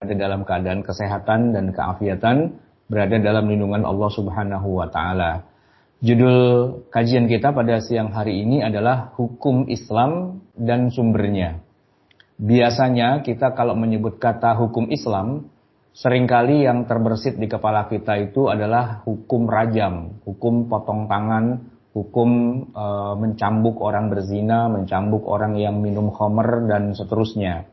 ada dalam keadaan kesehatan dan keafiatan, berada dalam lindungan Allah Subhanahu wa taala. Judul kajian kita pada siang hari ini adalah hukum Islam dan sumbernya. Biasanya kita kalau menyebut kata hukum Islam, sering kali yang terbersit di kepala kita itu adalah hukum rajam, hukum potong tangan, hukum e, mencambuk orang berzina, mencambuk orang yang minum khamr dan seterusnya.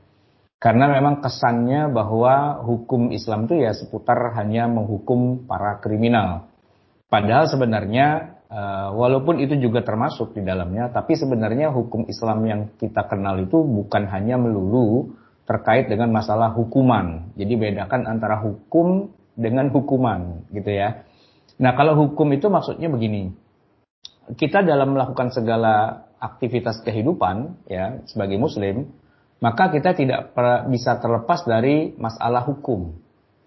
Karena memang kesannya bahwa hukum Islam itu ya seputar hanya menghukum para kriminal. Padahal sebenarnya uh, walaupun itu juga termasuk di dalamnya, tapi sebenarnya hukum Islam yang kita kenal itu bukan hanya melulu terkait dengan masalah hukuman. Jadi bedakan antara hukum dengan hukuman, gitu ya. Nah, kalau hukum itu maksudnya begini. Kita dalam melakukan segala aktivitas kehidupan ya sebagai muslim, maka kita tidak bisa terlepas dari masalah hukum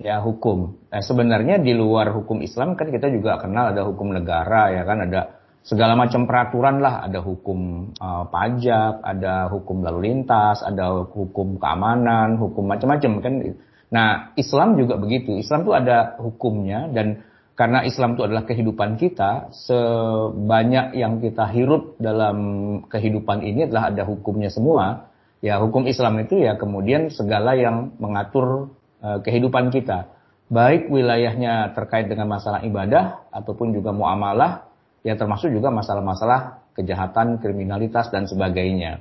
ya hukum. Nah, sebenarnya di luar hukum Islam kan kita juga kenal ada hukum negara ya kan ada segala macam peraturan lah ada hukum uh, pajak, ada hukum lalu lintas, ada hukum keamanan, hukum macam-macam kan. Nah Islam juga begitu. Islam tuh ada hukumnya dan karena Islam itu adalah kehidupan kita, sebanyak yang kita hirup dalam kehidupan ini adalah ada hukumnya semua. Ya hukum Islam itu ya kemudian segala yang mengatur Eh, kehidupan kita. Baik wilayahnya terkait dengan masalah ibadah ataupun juga muamalah, ya termasuk juga masalah-masalah kejahatan, kriminalitas dan sebagainya.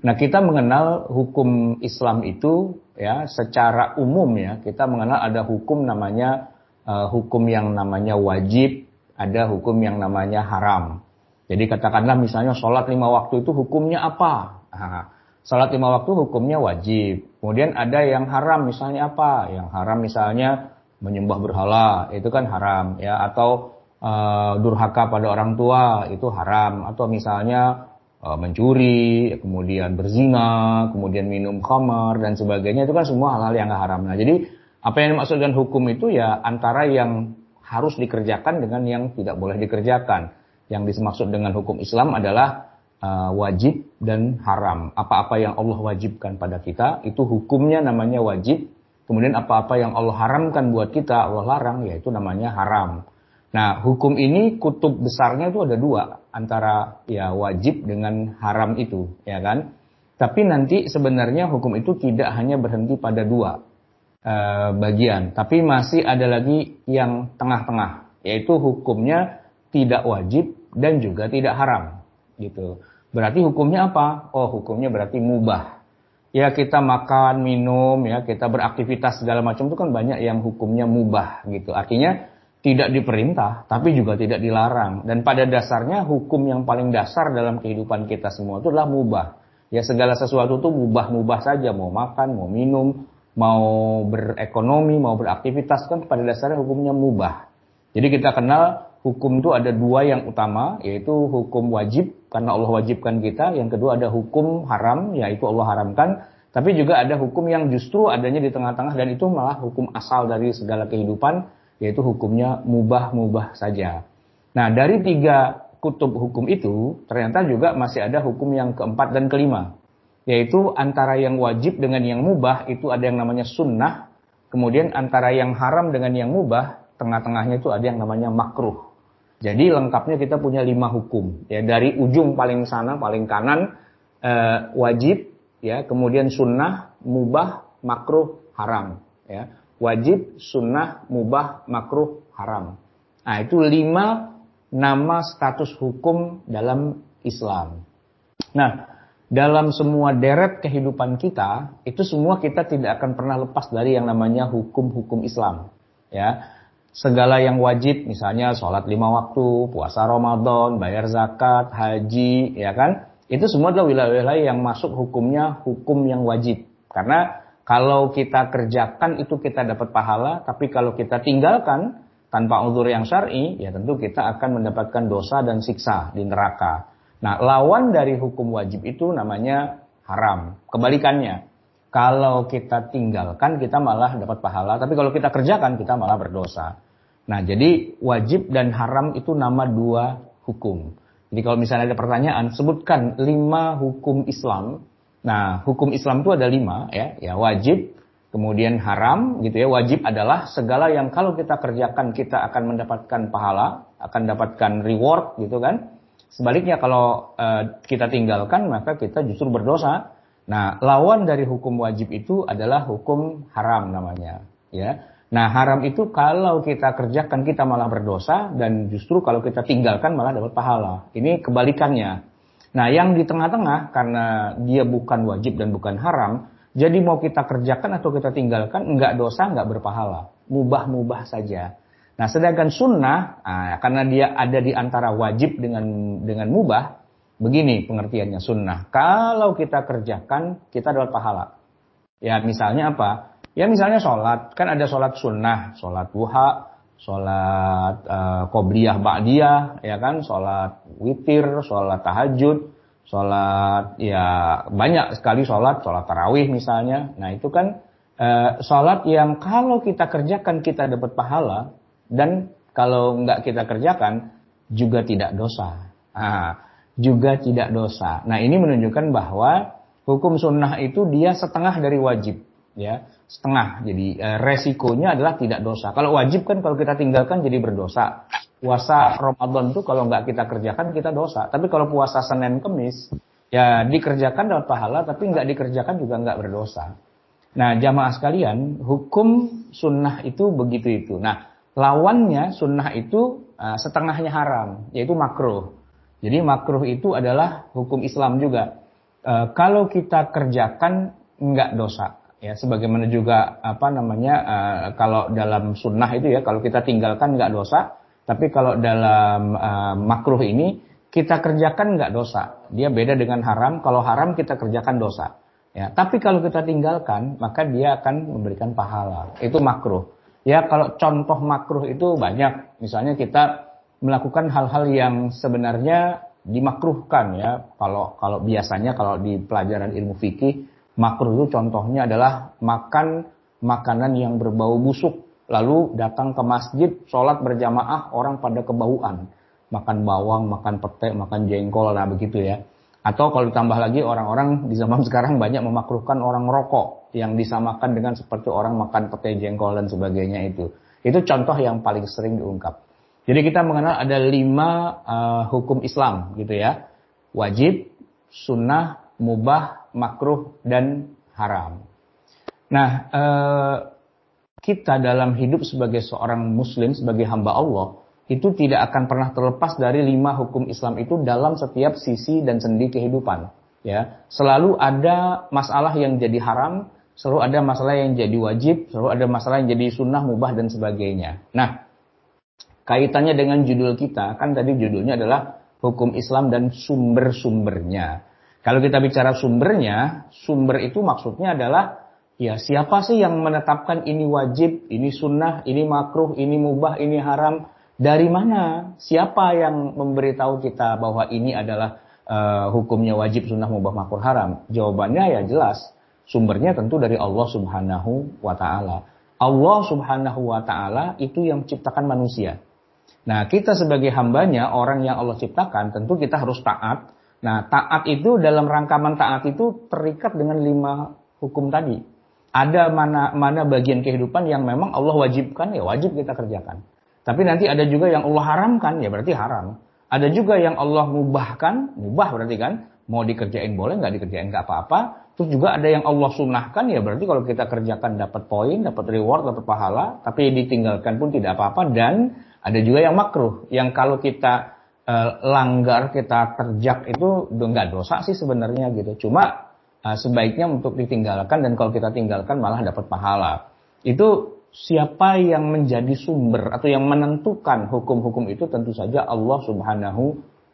Nah, kita mengenal hukum Islam itu ya secara umum ya, kita mengenal ada hukum namanya uh, hukum yang namanya wajib, ada hukum yang namanya haram. Jadi katakanlah misalnya sholat lima waktu itu hukumnya apa? Nah, Salat lima waktu hukumnya wajib. Kemudian ada yang haram misalnya apa? Yang haram misalnya menyembah berhala, itu kan haram ya atau uh, durhaka pada orang tua itu haram atau misalnya uh, mencuri, kemudian berzina, kemudian minum khamar dan sebagainya itu kan semua hal-hal yang haram. Nah, jadi apa yang dimaksud dengan hukum itu ya antara yang harus dikerjakan dengan yang tidak boleh dikerjakan. Yang dimaksud dengan hukum Islam adalah uh, wajib dan haram. Apa-apa yang Allah wajibkan pada kita itu hukumnya namanya wajib. Kemudian apa-apa yang Allah haramkan buat kita, Allah larang, yaitu namanya haram. Nah, hukum ini kutub besarnya itu ada dua antara ya wajib dengan haram itu, ya kan? Tapi nanti sebenarnya hukum itu tidak hanya berhenti pada dua uh, bagian, tapi masih ada lagi yang tengah-tengah, yaitu hukumnya tidak wajib dan juga tidak haram, gitu. Berarti hukumnya apa? Oh, hukumnya berarti mubah. Ya kita makan, minum, ya kita beraktivitas segala macam itu kan banyak yang hukumnya mubah gitu. Artinya tidak diperintah, tapi juga tidak dilarang. Dan pada dasarnya hukum yang paling dasar dalam kehidupan kita semua itu adalah mubah. Ya segala sesuatu itu mubah-mubah saja, mau makan, mau minum, mau berekonomi, mau beraktivitas kan pada dasarnya hukumnya mubah. Jadi kita kenal hukum itu ada dua yang utama, yaitu hukum wajib, karena Allah wajibkan kita. Yang kedua ada hukum haram, yaitu Allah haramkan. Tapi juga ada hukum yang justru adanya di tengah-tengah, dan itu malah hukum asal dari segala kehidupan, yaitu hukumnya mubah-mubah saja. Nah, dari tiga kutub hukum itu, ternyata juga masih ada hukum yang keempat dan kelima. Yaitu antara yang wajib dengan yang mubah, itu ada yang namanya sunnah. Kemudian antara yang haram dengan yang mubah, tengah-tengahnya itu ada yang namanya makruh. Jadi lengkapnya kita punya lima hukum. Ya dari ujung paling sana, paling kanan eh, wajib, ya kemudian sunnah, mubah, makruh, haram. Ya wajib, sunnah, mubah, makruh, haram. Nah itu lima nama status hukum dalam Islam. Nah dalam semua deret kehidupan kita itu semua kita tidak akan pernah lepas dari yang namanya hukum-hukum Islam. Ya segala yang wajib, misalnya sholat lima waktu, puasa Ramadan, bayar zakat, haji, ya kan? Itu semua adalah wilayah-wilayah yang masuk hukumnya hukum yang wajib. Karena kalau kita kerjakan itu kita dapat pahala, tapi kalau kita tinggalkan tanpa uzur yang syar'i, ya tentu kita akan mendapatkan dosa dan siksa di neraka. Nah, lawan dari hukum wajib itu namanya haram. Kebalikannya, kalau kita tinggalkan kita malah dapat pahala, tapi kalau kita kerjakan kita malah berdosa. Nah, jadi wajib dan haram itu nama dua hukum. Jadi kalau misalnya ada pertanyaan, sebutkan lima hukum Islam. Nah, hukum Islam itu ada lima ya, ya wajib, Kemudian haram gitu ya, wajib adalah segala yang kalau kita kerjakan kita akan mendapatkan pahala, akan mendapatkan reward gitu kan. Sebaliknya kalau uh, kita tinggalkan maka kita justru berdosa. Nah, lawan dari hukum wajib itu adalah hukum haram namanya, ya. Nah, haram itu kalau kita kerjakan kita malah berdosa dan justru kalau kita tinggalkan malah dapat pahala. Ini kebalikannya. Nah, yang di tengah-tengah karena dia bukan wajib dan bukan haram, jadi mau kita kerjakan atau kita tinggalkan, enggak dosa, enggak berpahala. Mubah-mubah saja. Nah, sedangkan sunnah, nah, karena dia ada di antara wajib dengan dengan mubah, begini pengertiannya sunnah. Kalau kita kerjakan, kita dapat pahala. Ya, misalnya apa? Ya, misalnya sholat. Kan ada sholat sunnah, sholat duha, sholat uh, qobliyah ba'diyah, ya kan, sholat witir, sholat tahajud, sholat ya banyak sekali sholat, sholat tarawih misalnya. Nah itu kan e, sholat yang kalau kita kerjakan kita dapat pahala dan kalau nggak kita kerjakan juga tidak dosa. Nah, juga tidak dosa. Nah ini menunjukkan bahwa hukum sunnah itu dia setengah dari wajib, ya setengah. Jadi e, resikonya adalah tidak dosa. Kalau wajib kan kalau kita tinggalkan jadi berdosa puasa Ramadan itu kalau nggak kita kerjakan kita dosa. Tapi kalau puasa Senin Kemis ya dikerjakan dapat pahala tapi nggak dikerjakan juga nggak berdosa. Nah jamaah sekalian hukum sunnah itu begitu itu. Nah lawannya sunnah itu uh, setengahnya haram yaitu makruh. Jadi makruh itu adalah hukum Islam juga. Uh, kalau kita kerjakan nggak dosa ya sebagaimana juga apa namanya uh, kalau dalam sunnah itu ya kalau kita tinggalkan nggak dosa tapi kalau dalam uh, makruh ini kita kerjakan nggak dosa. Dia beda dengan haram. Kalau haram kita kerjakan dosa. Ya, tapi kalau kita tinggalkan, maka dia akan memberikan pahala. Itu makruh. Ya, kalau contoh makruh itu banyak. Misalnya kita melakukan hal-hal yang sebenarnya dimakruhkan ya. Kalau kalau biasanya kalau di pelajaran ilmu fikih, makruh itu contohnya adalah makan makanan yang berbau busuk lalu datang ke masjid, sholat berjamaah, orang pada kebauan. Makan bawang, makan pete, makan jengkol, nah begitu ya. Atau kalau ditambah lagi orang-orang di zaman sekarang banyak memakruhkan orang rokok yang disamakan dengan seperti orang makan pete jengkol dan sebagainya itu. Itu contoh yang paling sering diungkap. Jadi kita mengenal ada lima uh, hukum Islam gitu ya. Wajib, sunnah, mubah, makruh, dan haram. Nah, uh, kita dalam hidup sebagai seorang muslim, sebagai hamba Allah, itu tidak akan pernah terlepas dari lima hukum Islam itu dalam setiap sisi dan sendi kehidupan. Ya, selalu ada masalah yang jadi haram, selalu ada masalah yang jadi wajib, selalu ada masalah yang jadi sunnah, mubah dan sebagainya. Nah, kaitannya dengan judul kita, kan tadi judulnya adalah hukum Islam dan sumber-sumbernya. Kalau kita bicara sumbernya, sumber itu maksudnya adalah Ya, siapa sih yang menetapkan ini wajib, ini sunnah, ini makruh, ini mubah, ini haram? Dari mana? Siapa yang memberitahu kita bahwa ini adalah uh, hukumnya wajib, sunnah, mubah, makruh, haram? Jawabannya ya jelas. Sumbernya tentu dari Allah Subhanahu wa taala. Allah Subhanahu wa taala itu yang menciptakan manusia. Nah, kita sebagai hambanya, orang yang Allah ciptakan, tentu kita harus taat. Nah, taat itu dalam rangka taat itu terikat dengan lima hukum tadi ada mana mana bagian kehidupan yang memang Allah wajibkan ya wajib kita kerjakan. Tapi nanti ada juga yang Allah haramkan ya berarti haram. Ada juga yang Allah mubahkan, mubah berarti kan mau dikerjain boleh nggak dikerjain nggak apa-apa. Terus juga ada yang Allah sunnahkan ya berarti kalau kita kerjakan dapat poin, dapat reward, dapat pahala, tapi ditinggalkan pun tidak apa-apa dan ada juga yang makruh yang kalau kita uh, langgar kita terjak itu nggak dosa sih sebenarnya gitu. Cuma uh, sebaiknya untuk ditinggalkan dan kalau kita tinggalkan malah dapat pahala. Itu siapa yang menjadi sumber atau yang menentukan hukum-hukum itu tentu saja Allah Subhanahu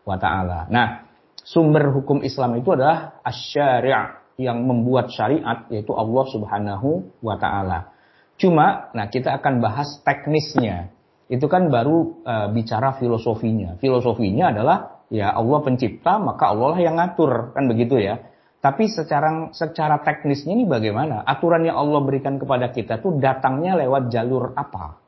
wa taala. Nah, sumber hukum Islam itu adalah asy-syari' yang membuat syariat yaitu Allah Subhanahu wa taala. Cuma nah kita akan bahas teknisnya. Itu kan baru uh, bicara filosofinya. Filosofinya adalah ya Allah pencipta maka Allah lah yang ngatur kan begitu ya. Tapi secara secara teknisnya ini bagaimana? Aturan yang Allah berikan kepada kita tuh datangnya lewat jalur apa?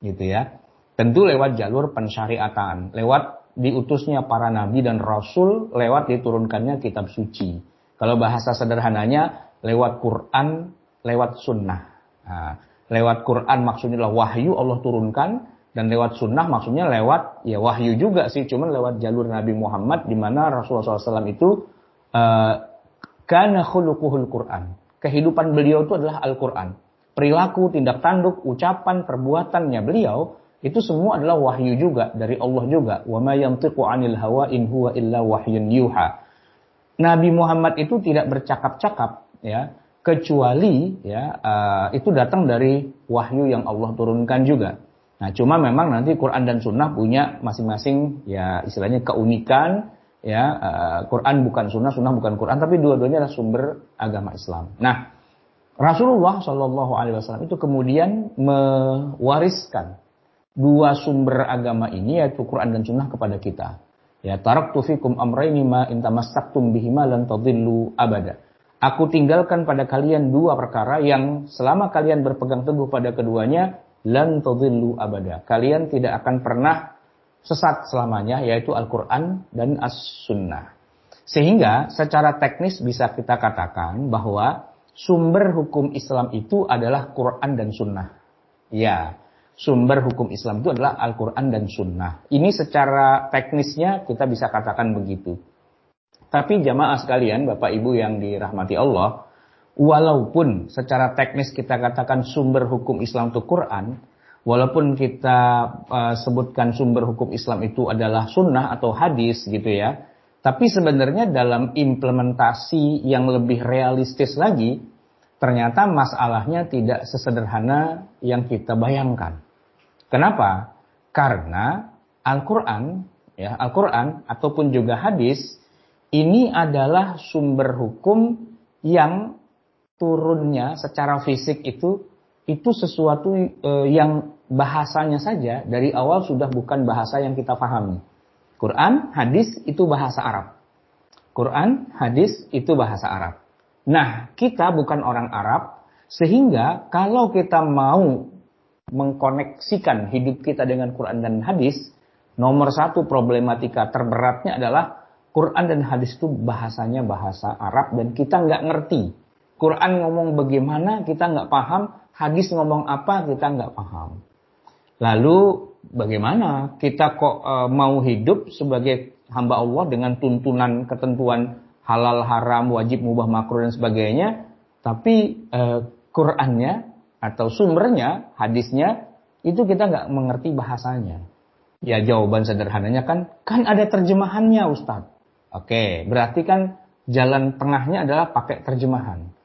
Gitu ya. Tentu lewat jalur pensyariatan, lewat diutusnya para nabi dan rasul, lewat diturunkannya kitab suci. Kalau bahasa sederhananya lewat Quran, lewat sunnah. Nah, lewat Quran maksudnya adalah wahyu Allah turunkan dan lewat sunnah maksudnya lewat ya wahyu juga sih, cuman lewat jalur Nabi Muhammad di mana Rasulullah SAW itu uh, karena khuluquhul Quran. Kehidupan beliau itu adalah Al-Quran. Perilaku, tindak tanduk, ucapan, perbuatannya beliau itu semua adalah wahyu juga dari Allah juga. Wa ma yantiqu 'anil hawa in huwa illa wahyun yuha. Nabi Muhammad itu tidak bercakap-cakap ya, kecuali ya uh, itu datang dari wahyu yang Allah turunkan juga. Nah, cuma memang nanti Quran dan Sunnah punya masing-masing ya istilahnya keunikan ya uh, Quran bukan Sunnah, Sunnah bukan Quran, tapi dua-duanya adalah sumber agama Islam. Nah, Rasulullah Shallallahu Alaihi Wasallam itu kemudian mewariskan dua sumber agama ini yaitu Quran dan Sunnah kepada kita. Ya, taraktu fikum amrayni ma in tamassaktum bihima lan tadhillu abada. Aku tinggalkan pada kalian dua perkara yang selama kalian berpegang teguh pada keduanya lan tadhillu abada. Kalian tidak akan pernah sesat selamanya yaitu Al-Qur'an dan As-Sunnah. Sehingga secara teknis bisa kita katakan bahwa sumber hukum Islam itu adalah Quran dan Sunnah. Ya, sumber hukum Islam itu adalah Al-Quran dan Sunnah. Ini secara teknisnya kita bisa katakan begitu. Tapi jamaah sekalian, Bapak Ibu yang dirahmati Allah, walaupun secara teknis kita katakan sumber hukum Islam itu Quran, walaupun kita uh, sebutkan sumber hukum Islam itu adalah sunnah atau hadis gitu ya, tapi sebenarnya dalam implementasi yang lebih realistis lagi, ternyata masalahnya tidak sesederhana yang kita bayangkan. Kenapa? Karena Al-Quran, ya Al-Quran ataupun juga hadis ini adalah sumber hukum yang turunnya secara fisik itu itu sesuatu e, yang bahasanya saja dari awal sudah bukan bahasa yang kita pahami. Quran, hadis itu bahasa Arab. Quran, hadis itu bahasa Arab. Nah, kita bukan orang Arab, sehingga kalau kita mau mengkoneksikan hidup kita dengan Quran dan hadis, nomor satu problematika terberatnya adalah Quran dan hadis itu bahasanya bahasa Arab dan kita nggak ngerti. Quran ngomong bagaimana kita nggak paham, hadis ngomong apa kita nggak paham. Lalu bagaimana kita kok e, mau hidup sebagai hamba Allah dengan tuntunan ketentuan halal haram wajib mubah makruh dan sebagainya, tapi e, Qurannya atau sumbernya, hadisnya, itu kita nggak mengerti bahasanya. Ya jawaban sederhananya kan, kan ada terjemahannya Ustadz. Oke, berarti kan jalan tengahnya adalah pakai terjemahan.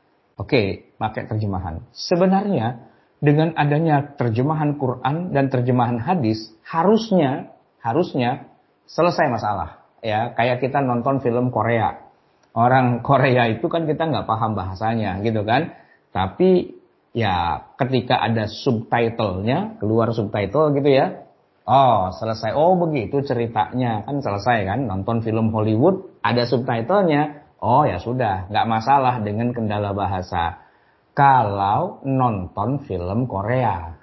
Oke, pakai terjemahan. Sebenarnya dengan adanya terjemahan Quran dan terjemahan hadis, harusnya, harusnya selesai masalah. Ya, kayak kita nonton film Korea. Orang Korea itu kan kita nggak paham bahasanya gitu kan. Tapi ya ketika ada subtitlenya, keluar subtitle gitu ya. Oh, selesai. Oh, begitu ceritanya. Kan selesai kan nonton film Hollywood ada subtitlenya. Oh, ya sudah, nggak masalah dengan kendala bahasa. Kalau nonton film Korea.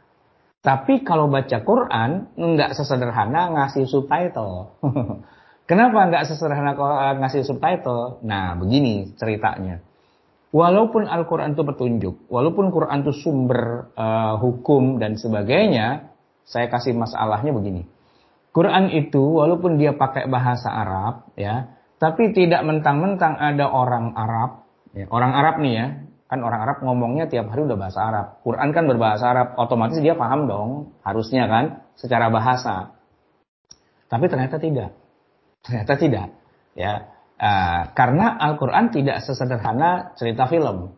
Tapi kalau baca Quran nggak sesederhana ngasih subtitle. Kenapa nggak sesederhana ngasih subtitle? Nah, begini ceritanya. Walaupun Al-Quran itu petunjuk, walaupun Quran itu sumber uh, hukum dan sebagainya, saya kasih masalahnya begini. Quran itu walaupun dia pakai bahasa Arab, ya, tapi tidak mentang-mentang ada orang Arab, ya, orang Arab nih ya, kan orang Arab ngomongnya tiap hari udah bahasa Arab. Quran kan berbahasa Arab, otomatis dia paham dong, harusnya kan, secara bahasa. Tapi ternyata tidak, ternyata tidak, ya. Uh, karena Al-Quran tidak sesederhana cerita film.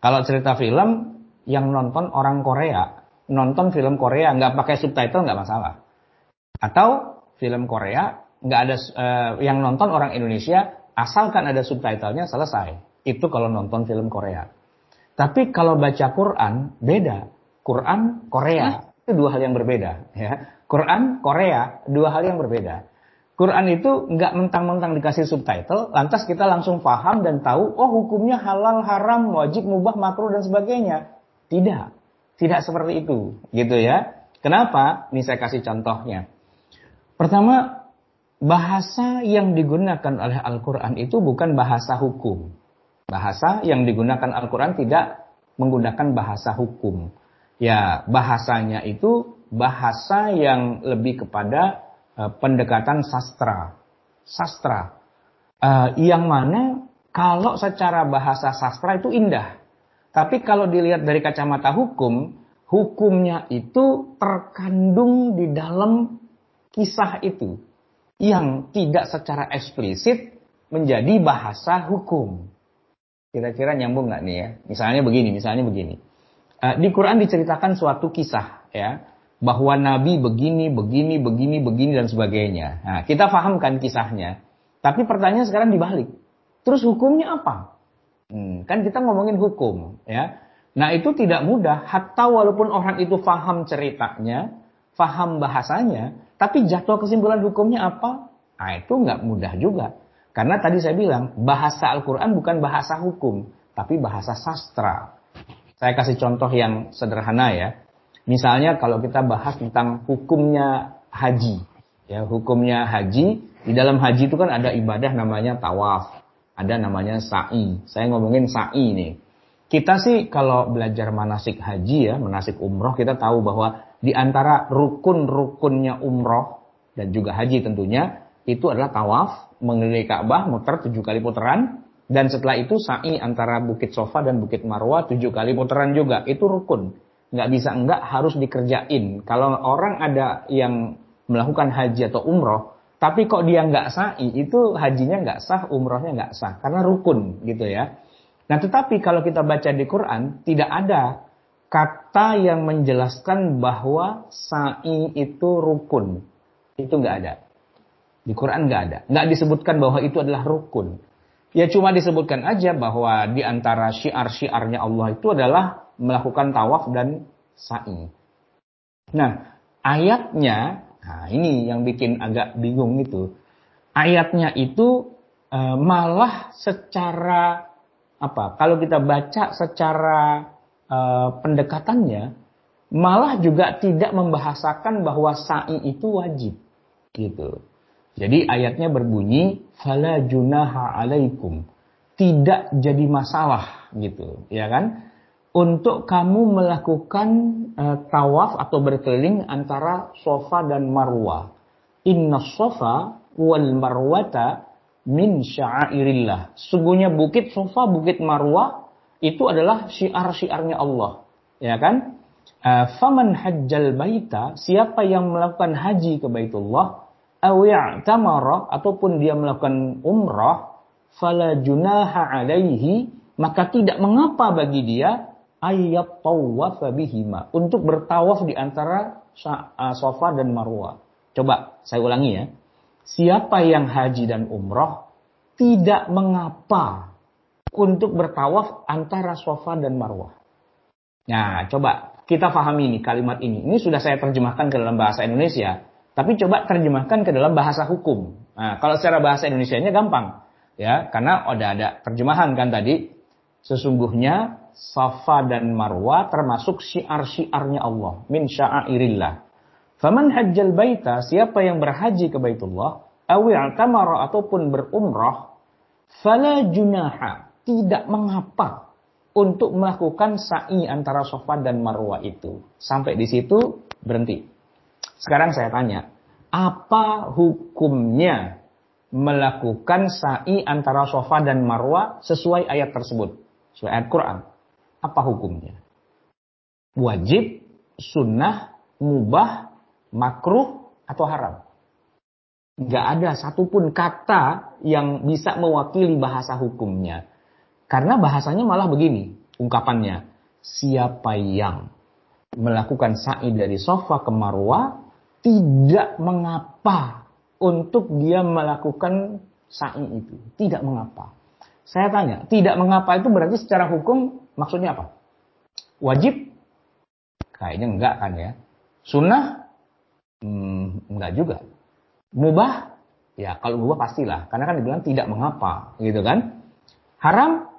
Kalau cerita film, yang nonton orang Korea, nonton film Korea nggak pakai subtitle nggak masalah. Atau film Korea nggak ada uh, yang nonton orang Indonesia, asalkan ada subtitlenya selesai. Itu kalau nonton film Korea. Tapi kalau baca Quran beda. Quran Korea itu dua hal yang berbeda. Ya. Quran Korea dua hal yang berbeda. Quran itu nggak mentang-mentang dikasih subtitle, lantas kita langsung paham dan tahu, oh hukumnya halal, haram, wajib, mubah, makruh dan sebagainya. Tidak, tidak seperti itu, gitu ya. Kenapa? Ini saya kasih contohnya. Pertama, bahasa yang digunakan oleh Al-Quran itu bukan bahasa hukum. Bahasa yang digunakan Al-Quran tidak menggunakan bahasa hukum. Ya, bahasanya itu bahasa yang lebih kepada uh, pendekatan sastra. Sastra. Uh, yang mana kalau secara bahasa sastra itu indah. Tapi kalau dilihat dari kacamata hukum, hukumnya itu terkandung di dalam kisah itu. Yang tidak secara eksplisit menjadi bahasa hukum. Kira-kira nyambung nggak nih ya? Misalnya begini, misalnya begini. Uh, di Quran diceritakan suatu kisah ya bahwa Nabi begini, begini, begini, begini dan sebagainya. Nah, kita pahamkan kisahnya. Tapi pertanyaan sekarang dibalik. Terus hukumnya apa? Hmm, kan kita ngomongin hukum, ya. Nah itu tidak mudah. Hatta walaupun orang itu faham ceritanya, faham bahasanya, tapi jatuh kesimpulan hukumnya apa? Nah itu nggak mudah juga. Karena tadi saya bilang, bahasa Al-Quran bukan bahasa hukum, tapi bahasa sastra. Saya kasih contoh yang sederhana ya. Misalnya kalau kita bahas tentang hukumnya haji. Ya, hukumnya haji, di dalam haji itu kan ada ibadah namanya tawaf. Ada namanya sa'i. Saya ngomongin sa'i nih. Kita sih kalau belajar manasik haji ya, manasik umroh, kita tahu bahwa di antara rukun-rukunnya umroh dan juga haji tentunya, itu adalah tawaf, mengelilingi Ka'bah, muter tujuh kali putaran, dan setelah itu sa'i antara Bukit Sofa dan Bukit Marwah tujuh kali putaran juga. Itu rukun. Nggak bisa enggak harus dikerjain. Kalau orang ada yang melakukan haji atau umroh, tapi kok dia nggak sa'i, itu hajinya nggak sah, umrohnya nggak sah. Karena rukun gitu ya. Nah tetapi kalau kita baca di Quran, tidak ada kata yang menjelaskan bahwa sa'i itu rukun. Itu nggak ada. Di Quran nggak ada. Nggak disebutkan bahwa itu adalah rukun. Ya cuma disebutkan aja bahwa di antara syiar-syiarnya Allah itu adalah melakukan tawaf dan sa'i. Nah, ayatnya, nah ini yang bikin agak bingung itu. Ayatnya itu e, malah secara apa? Kalau kita baca secara e, pendekatannya, malah juga tidak membahasakan bahwa sa'i itu wajib, gitu. Jadi ayatnya berbunyi fala junaha alaikum. Tidak jadi masalah gitu, ya kan? Untuk kamu melakukan uh, tawaf atau berkeliling antara Sofa dan Marwah. Inna Sofa wal Marwata min syairillah. Sungguhnya bukit Sofa, bukit Marwah itu adalah syiar-syiarnya Allah, ya kan? Uh, faman hajjal baita, siapa yang melakukan haji ke Baitullah, tamara ataupun dia melakukan umrah fala junaha alaihi maka tidak mengapa bagi dia ayat tawaf bihima untuk bertawaf di antara Safa dan Marwah. Coba saya ulangi ya. Siapa yang haji dan umrah tidak mengapa untuk bertawaf antara Safa dan Marwah. Nah, coba kita pahami ini kalimat ini. Ini sudah saya terjemahkan ke dalam bahasa Indonesia. Tapi coba terjemahkan ke dalam bahasa hukum. Nah, kalau secara bahasa Indonesia-nya gampang. Ya, karena udah ada terjemahan kan tadi. Sesungguhnya Safa dan Marwa termasuk syiar-syiarnya Allah. Min sya'airillah. Faman hajjal baita, siapa yang berhaji ke Baitullah, awi'tamara ataupun berumrah, fala junaha, tidak mengapa untuk melakukan sa'i antara Safa dan Marwa itu. Sampai di situ berhenti. Sekarang saya tanya, apa hukumnya melakukan sa'i antara sofa dan marwa sesuai ayat tersebut? Sesuai ayat Quran. Apa hukumnya? Wajib, sunnah, mubah, makruh, atau haram? Gak ada satupun kata yang bisa mewakili bahasa hukumnya. Karena bahasanya malah begini, ungkapannya. Siapa yang melakukan sa'i dari sofa ke marwah, tidak mengapa untuk dia melakukan sa'i itu. Tidak mengapa. Saya tanya, tidak mengapa itu berarti secara hukum maksudnya apa? Wajib? Kayaknya enggak kan ya. Sunnah? Hmm, enggak juga. Mubah? Ya kalau mubah pastilah. Karena kan dibilang tidak mengapa. Gitu kan. Haram?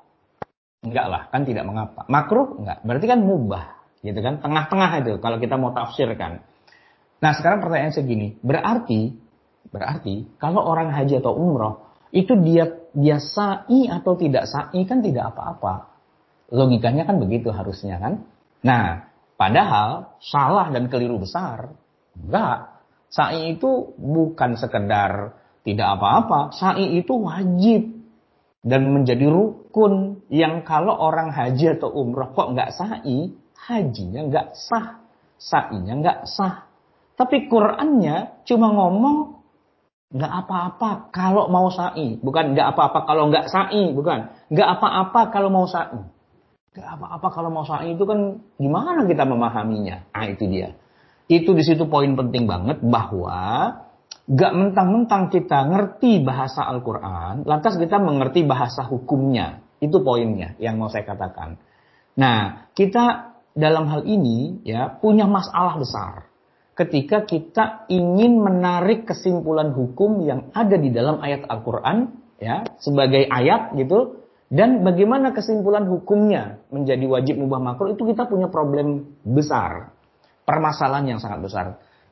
Enggak lah, kan tidak mengapa. Makruh? Enggak. Berarti kan mubah. Gitu kan. Tengah-tengah itu kalau kita mau tafsirkan. Nah sekarang pertanyaan segini, berarti berarti kalau orang haji atau umroh itu dia dia sa'i atau tidak sa'i kan tidak apa-apa. Logikanya kan begitu harusnya kan. Nah, padahal salah dan keliru besar. Enggak. Sa'i itu bukan sekedar tidak apa-apa. Sa'i itu wajib dan menjadi rukun yang kalau orang haji atau umroh kok nggak sa'i, hajinya nggak sah, sa'inya nggak sah. Tapi Qurannya cuma ngomong nggak apa-apa kalau mau sa'i, bukan nggak apa-apa kalau nggak sa'i, bukan nggak apa-apa kalau mau sa'i. Nggak apa-apa kalau mau sa'i itu kan gimana kita memahaminya? Ah itu dia. Itu di situ poin penting banget bahwa gak mentang-mentang kita ngerti bahasa Al-Quran, lantas kita mengerti bahasa hukumnya. Itu poinnya yang mau saya katakan. Nah, kita dalam hal ini ya punya masalah besar ketika kita ingin menarik kesimpulan hukum yang ada di dalam ayat Al-Quran ya sebagai ayat gitu dan bagaimana kesimpulan hukumnya menjadi wajib mubah makruh itu kita punya problem besar permasalahan yang sangat besar.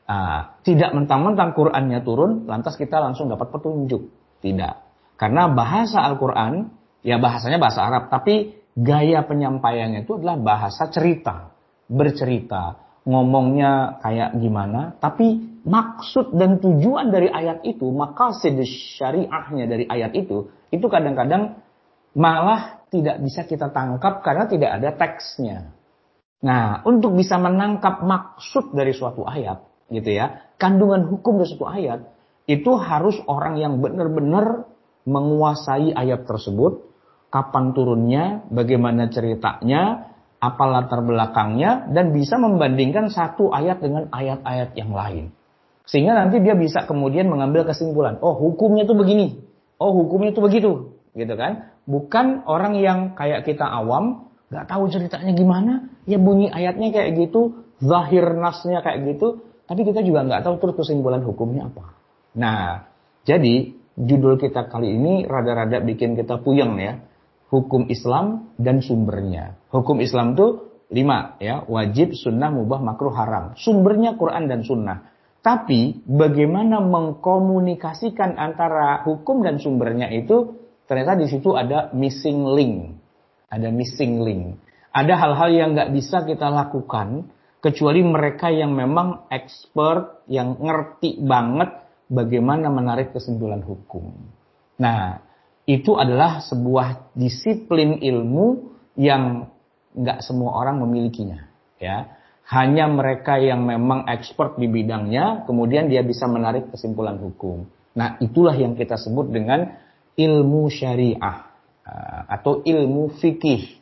Uh, tidak mentang-mentang Qurannya turun lantas kita langsung dapat petunjuk. Tidak. Karena bahasa Al-Quran ya bahasanya bahasa Arab tapi gaya penyampaiannya itu adalah bahasa cerita bercerita ngomongnya kayak gimana, tapi maksud dan tujuan dari ayat itu, maka syariahnya dari ayat itu, itu kadang-kadang malah tidak bisa kita tangkap karena tidak ada teksnya. Nah, untuk bisa menangkap maksud dari suatu ayat, gitu ya, kandungan hukum dari suatu ayat, itu harus orang yang benar-benar menguasai ayat tersebut, kapan turunnya, bagaimana ceritanya, apa latar belakangnya dan bisa membandingkan satu ayat dengan ayat-ayat yang lain. Sehingga nanti dia bisa kemudian mengambil kesimpulan, oh hukumnya itu begini, oh hukumnya itu begitu, gitu kan? Bukan orang yang kayak kita awam, nggak tahu ceritanya gimana, ya bunyi ayatnya kayak gitu, zahir nasnya kayak gitu, tapi kita juga nggak tahu terus kesimpulan hukumnya apa. Nah, jadi judul kita kali ini rada-rada bikin kita puyeng ya hukum Islam dan sumbernya. Hukum Islam itu lima ya, wajib, sunnah, mubah, makruh, haram. Sumbernya Quran dan sunnah. Tapi bagaimana mengkomunikasikan antara hukum dan sumbernya itu ternyata di situ ada missing link. Ada missing link. Ada hal-hal yang nggak bisa kita lakukan kecuali mereka yang memang expert, yang ngerti banget bagaimana menarik kesimpulan hukum. Nah, itu adalah sebuah disiplin ilmu yang nggak semua orang memilikinya. Ya, hanya mereka yang memang expert di bidangnya, kemudian dia bisa menarik kesimpulan hukum. Nah, itulah yang kita sebut dengan ilmu syariah eh, atau ilmu fikih.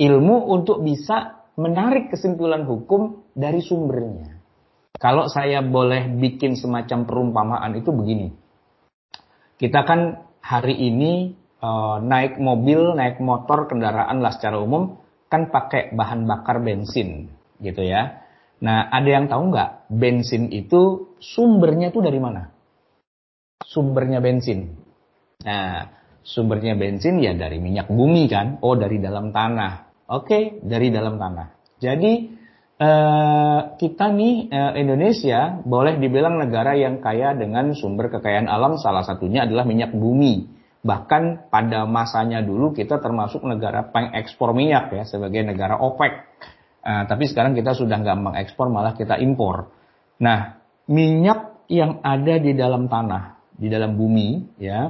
Ilmu untuk bisa menarik kesimpulan hukum dari sumbernya. Kalau saya boleh bikin semacam perumpamaan itu begini. Kita kan hari ini uh, naik mobil, naik motor, kendaraan lah secara umum kan pakai bahan bakar bensin gitu ya. Nah, ada yang tahu nggak bensin itu sumbernya itu dari mana? Sumbernya bensin. Nah, sumbernya bensin ya dari minyak bumi kan? Oh, dari dalam tanah. Oke, dari dalam tanah. Jadi eh, kita nih eh, Indonesia boleh dibilang negara yang kaya dengan sumber kekayaan alam salah satunya adalah minyak bumi. Bahkan pada masanya dulu kita termasuk negara pengekspor minyak ya sebagai negara OPEC. Uh, tapi sekarang kita sudah nggak mengekspor malah kita impor. Nah minyak yang ada di dalam tanah, di dalam bumi ya,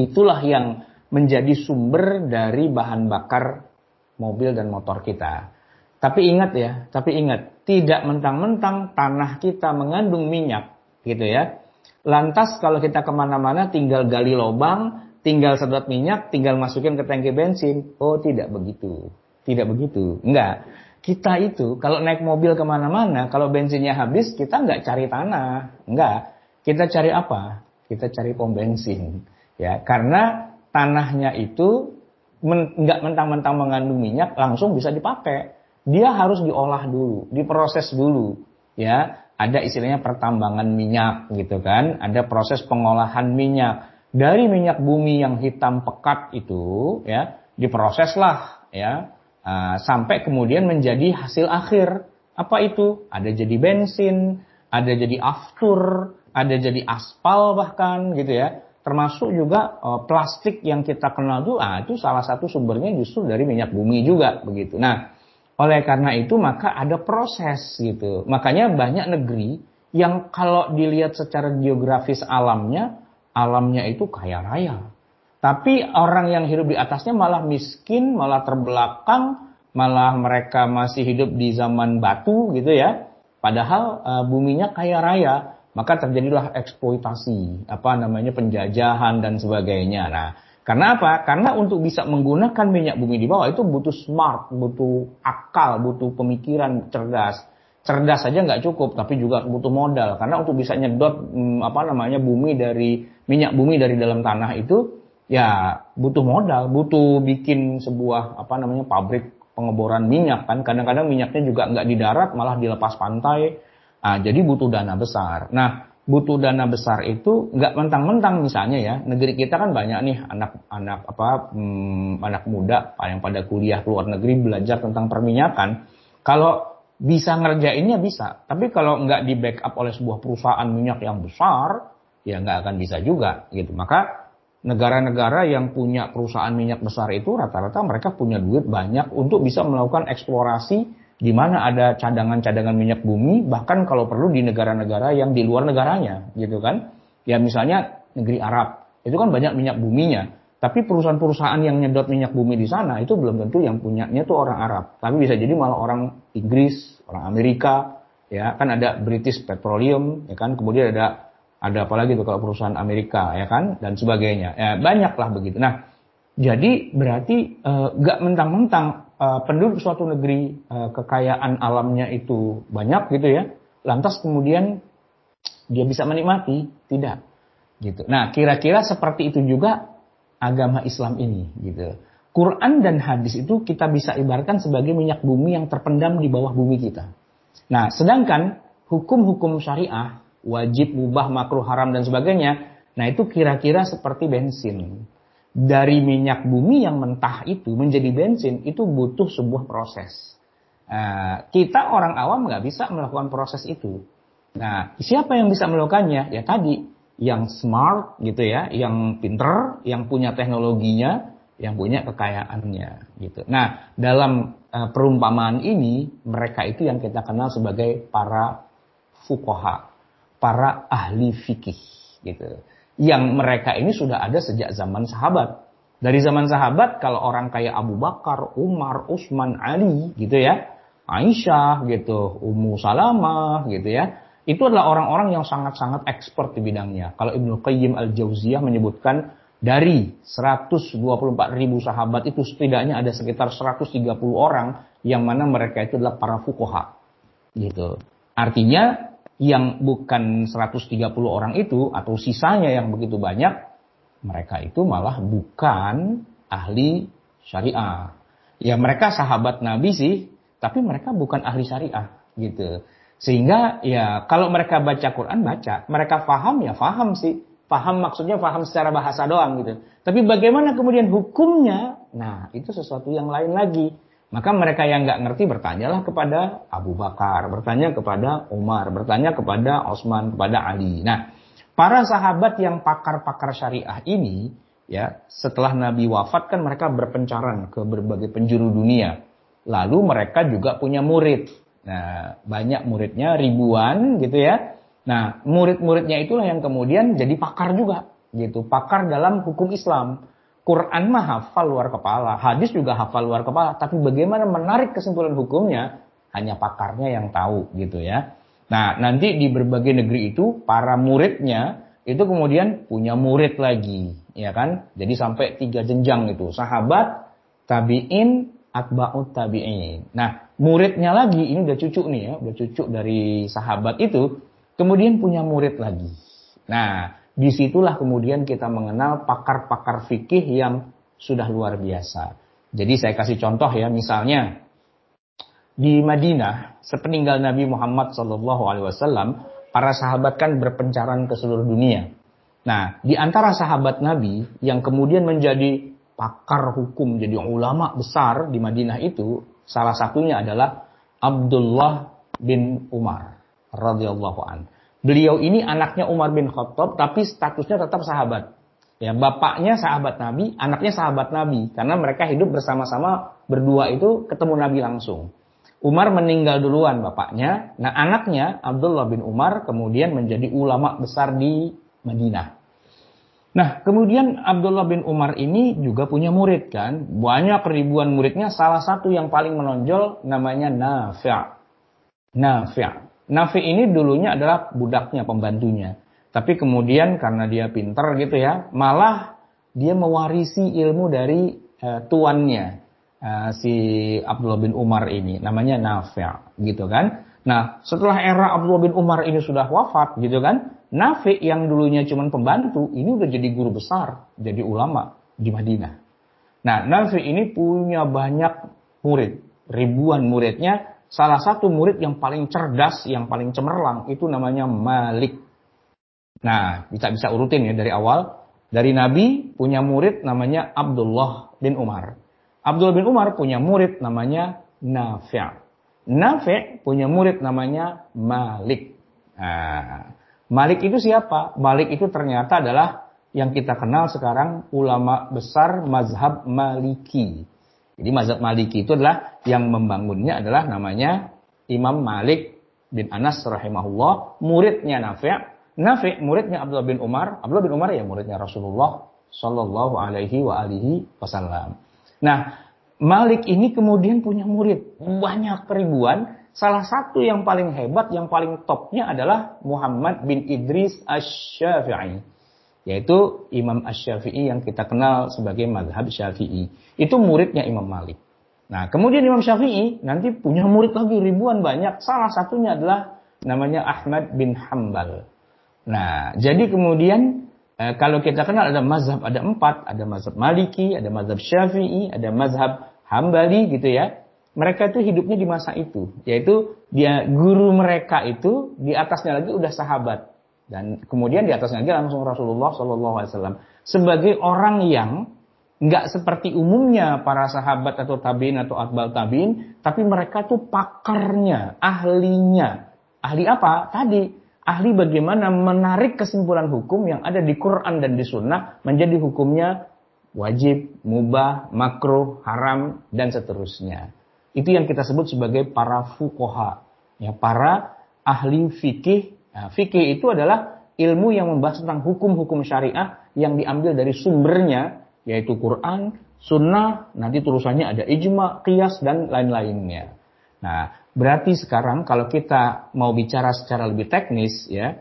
itulah yang menjadi sumber dari bahan bakar mobil dan motor kita. Tapi ingat ya, tapi ingat, tidak mentang-mentang tanah kita mengandung minyak, gitu ya. Lantas kalau kita ke mana-mana tinggal gali lubang, tinggal sedot minyak, tinggal masukin ke tangki bensin. Oh tidak begitu. Tidak begitu. Enggak. Kita itu kalau naik mobil ke mana-mana, kalau bensinnya habis, kita enggak cari tanah. Enggak. Kita cari apa? Kita cari pom bensin. Ya, karena tanahnya itu men, enggak mentang-mentang mengandung minyak langsung bisa dipakai. Dia harus diolah dulu, diproses dulu. Ya, ada istilahnya pertambangan minyak gitu kan, ada proses pengolahan minyak. Dari minyak bumi yang hitam pekat itu ya, diproseslah ya uh, sampai kemudian menjadi hasil akhir. Apa itu? Ada jadi bensin, ada jadi aftur, ada jadi aspal bahkan gitu ya. termasuk juga uh, plastik yang kita kenal tuh, ah, itu salah satu sumbernya justru dari minyak bumi juga begitu. Nah, oleh karena itu maka ada proses gitu. Makanya banyak negeri yang kalau dilihat secara geografis alamnya, alamnya itu kaya raya. Tapi orang yang hidup di atasnya malah miskin, malah terbelakang, malah mereka masih hidup di zaman batu gitu ya. Padahal uh, buminya kaya raya maka terjadilah eksploitasi, apa namanya penjajahan dan sebagainya. Nah, karena apa? Karena untuk bisa menggunakan minyak bumi di bawah itu butuh smart, butuh akal, butuh pemikiran cerdas. Cerdas saja nggak cukup, tapi juga butuh modal. Karena untuk bisa nyedot hmm, apa namanya bumi dari minyak bumi dari dalam tanah itu ya butuh modal, butuh bikin sebuah apa namanya pabrik pengeboran minyak kan. Kadang-kadang minyaknya juga nggak di darat, malah dilepas pantai Nah, jadi butuh dana besar. Nah, butuh dana besar itu nggak mentang-mentang misalnya ya. Negeri kita kan banyak nih anak-anak apa hmm, anak muda yang pada kuliah luar negeri belajar tentang perminyakan. Kalau bisa ngerjainnya bisa tapi kalau nggak di backup oleh sebuah perusahaan minyak yang besar ya nggak akan bisa juga gitu. Maka negara-negara yang punya perusahaan minyak besar itu rata-rata mereka punya duit banyak untuk bisa melakukan eksplorasi di mana ada cadangan-cadangan minyak bumi, bahkan kalau perlu di negara-negara yang di luar negaranya, gitu kan? Ya misalnya negeri Arab, itu kan banyak minyak buminya. Tapi perusahaan-perusahaan yang nyedot minyak bumi di sana itu belum tentu yang punyanya itu orang Arab. Tapi bisa jadi malah orang Inggris, orang Amerika, ya kan ada British Petroleum, ya kan. Kemudian ada ada apa lagi tuh kalau perusahaan Amerika, ya kan, dan sebagainya. Ya banyak lah begitu. Nah, jadi berarti eh, nggak uh, mentang-mentang uh, penduduk suatu negeri uh, kekayaan alamnya itu banyak gitu ya, lantas kemudian dia bisa menikmati, tidak gitu. Nah, kira-kira seperti itu juga agama Islam ini gitu. Quran dan hadis itu kita bisa ibaratkan sebagai minyak bumi yang terpendam di bawah bumi kita. Nah, sedangkan hukum-hukum syariah, wajib, mubah, makruh, haram dan sebagainya, nah itu kira-kira seperti bensin dari minyak bumi yang mentah itu menjadi bensin itu butuh sebuah proses. Nah, kita orang awam nggak bisa melakukan proses itu. Nah, siapa yang bisa melakukannya? Ya tadi, yang smart gitu ya, yang pinter, yang punya teknologinya, yang punya kekayaannya gitu. Nah, dalam uh, perumpamaan ini mereka itu yang kita kenal sebagai para fukoha, para ahli fikih gitu yang mereka ini sudah ada sejak zaman sahabat. Dari zaman sahabat kalau orang kayak Abu Bakar, Umar, Utsman, Ali gitu ya, Aisyah gitu, Ummu Salamah gitu ya. Itu adalah orang-orang yang sangat-sangat expert di bidangnya. Kalau Ibnu Qayyim Al-Jauziyah menyebutkan dari 124 ribu sahabat itu setidaknya ada sekitar 130 orang yang mana mereka itu adalah para fukoha. Gitu. Artinya yang bukan 130 orang itu atau sisanya yang begitu banyak, mereka itu malah bukan ahli syariah. Ya mereka sahabat Nabi sih, tapi mereka bukan ahli syariah gitu. Sehingga ya kalau mereka baca Quran baca, mereka paham ya paham sih. Paham maksudnya paham secara bahasa doang gitu. Tapi bagaimana kemudian hukumnya? Nah, itu sesuatu yang lain lagi. Maka mereka yang nggak ngerti bertanyalah kepada Abu Bakar, bertanya kepada Umar, bertanya kepada Osman, kepada Ali. Nah, para sahabat yang pakar-pakar syariah ini, ya, setelah Nabi wafat kan mereka berpencaran ke berbagai penjuru dunia. Lalu mereka juga punya murid. Nah, banyak muridnya ribuan gitu ya. Nah, murid-muridnya itulah yang kemudian jadi pakar juga gitu, pakar dalam hukum Islam. Quran mah hafal luar kepala, hadis juga hafal luar kepala, tapi bagaimana menarik kesimpulan hukumnya hanya pakarnya yang tahu gitu ya. Nah, nanti di berbagai negeri itu para muridnya itu kemudian punya murid lagi, ya kan? Jadi sampai tiga jenjang itu, sahabat, tabiin, atba'ut tabi'in. Nah, muridnya lagi, ini udah cucu nih ya, udah cucu dari sahabat itu, kemudian punya murid lagi. Nah, di situlah kemudian kita mengenal pakar-pakar fikih yang sudah luar biasa. Jadi saya kasih contoh ya, misalnya di Madinah sepeninggal Nabi Muhammad SAW, para sahabat kan berpencaran ke seluruh dunia. Nah, di antara sahabat Nabi yang kemudian menjadi pakar hukum, jadi ulama besar di Madinah itu, salah satunya adalah Abdullah bin Umar radhiyallahu an. Beliau ini anaknya Umar bin Khattab tapi statusnya tetap sahabat. Ya, bapaknya sahabat Nabi, anaknya sahabat Nabi karena mereka hidup bersama-sama berdua itu ketemu Nabi langsung. Umar meninggal duluan bapaknya. Nah, anaknya Abdullah bin Umar kemudian menjadi ulama besar di Madinah. Nah, kemudian Abdullah bin Umar ini juga punya murid kan. Banyak ribuan muridnya, salah satu yang paling menonjol namanya Nafi'. Nafi'. Nafi' ini dulunya adalah budaknya, pembantunya. Tapi kemudian karena dia pinter gitu ya, malah dia mewarisi ilmu dari uh, tuannya uh, si Abdullah bin Umar ini, namanya Nafi' gitu kan. Nah, setelah era Abdullah bin Umar ini sudah wafat gitu kan, Nafi' yang dulunya cuma pembantu, ini udah jadi guru besar, jadi ulama di Madinah. Nah, Nafi' ini punya banyak murid, ribuan muridnya. Salah satu murid yang paling cerdas, yang paling cemerlang itu namanya Malik Nah, bisa bisa urutin ya dari awal. Dari Nabi punya murid namanya Abdullah bin Umar. Abdullah bin Umar punya murid namanya Nafi'. Nafi' punya murid namanya Malik. Nah, Malik itu siapa? Malik itu ternyata adalah yang kita kenal sekarang ulama besar mazhab Maliki. Jadi mazhab Maliki itu adalah yang membangunnya adalah namanya Imam Malik bin Anas rahimahullah, muridnya Nafi' Nafi muridnya Abdullah bin Umar, Abdullah bin Umar ya muridnya Rasulullah Shallallahu Alaihi wa alihi Wasallam. Nah, Malik ini kemudian punya murid banyak ribuan. Salah satu yang paling hebat, yang paling topnya adalah Muhammad bin Idris Ash-Syafi'i. Yaitu Imam Ash-Syafi'i yang kita kenal sebagai madhab Syafi'i. Itu muridnya Imam Malik. Nah, kemudian Imam Syafi'i nanti punya murid lagi ribuan banyak. Salah satunya adalah namanya Ahmad bin Hambal. Nah, jadi kemudian eh, kalau kita kenal ada mazhab ada empat, ada mazhab Maliki, ada mazhab Syafi'i, ada mazhab Hambali gitu ya. Mereka itu hidupnya di masa itu, yaitu dia guru mereka itu di atasnya lagi udah sahabat dan kemudian di atasnya lagi langsung Rasulullah Wasallam sebagai orang yang nggak seperti umumnya para sahabat atau tabiin atau atbal tabiin, tapi mereka tuh pakarnya, ahlinya. Ahli apa? Tadi ahli bagaimana menarik kesimpulan hukum yang ada di Quran dan di Sunnah menjadi hukumnya wajib, mubah, makruh, haram, dan seterusnya. Itu yang kita sebut sebagai para fukoha, ya para ahli fikih. Nah, fikih itu adalah ilmu yang membahas tentang hukum-hukum syariah yang diambil dari sumbernya, yaitu Quran, Sunnah, nanti tulisannya ada ijma, qiyas, dan lain-lainnya. Nah, Berarti sekarang kalau kita mau bicara secara lebih teknis ya,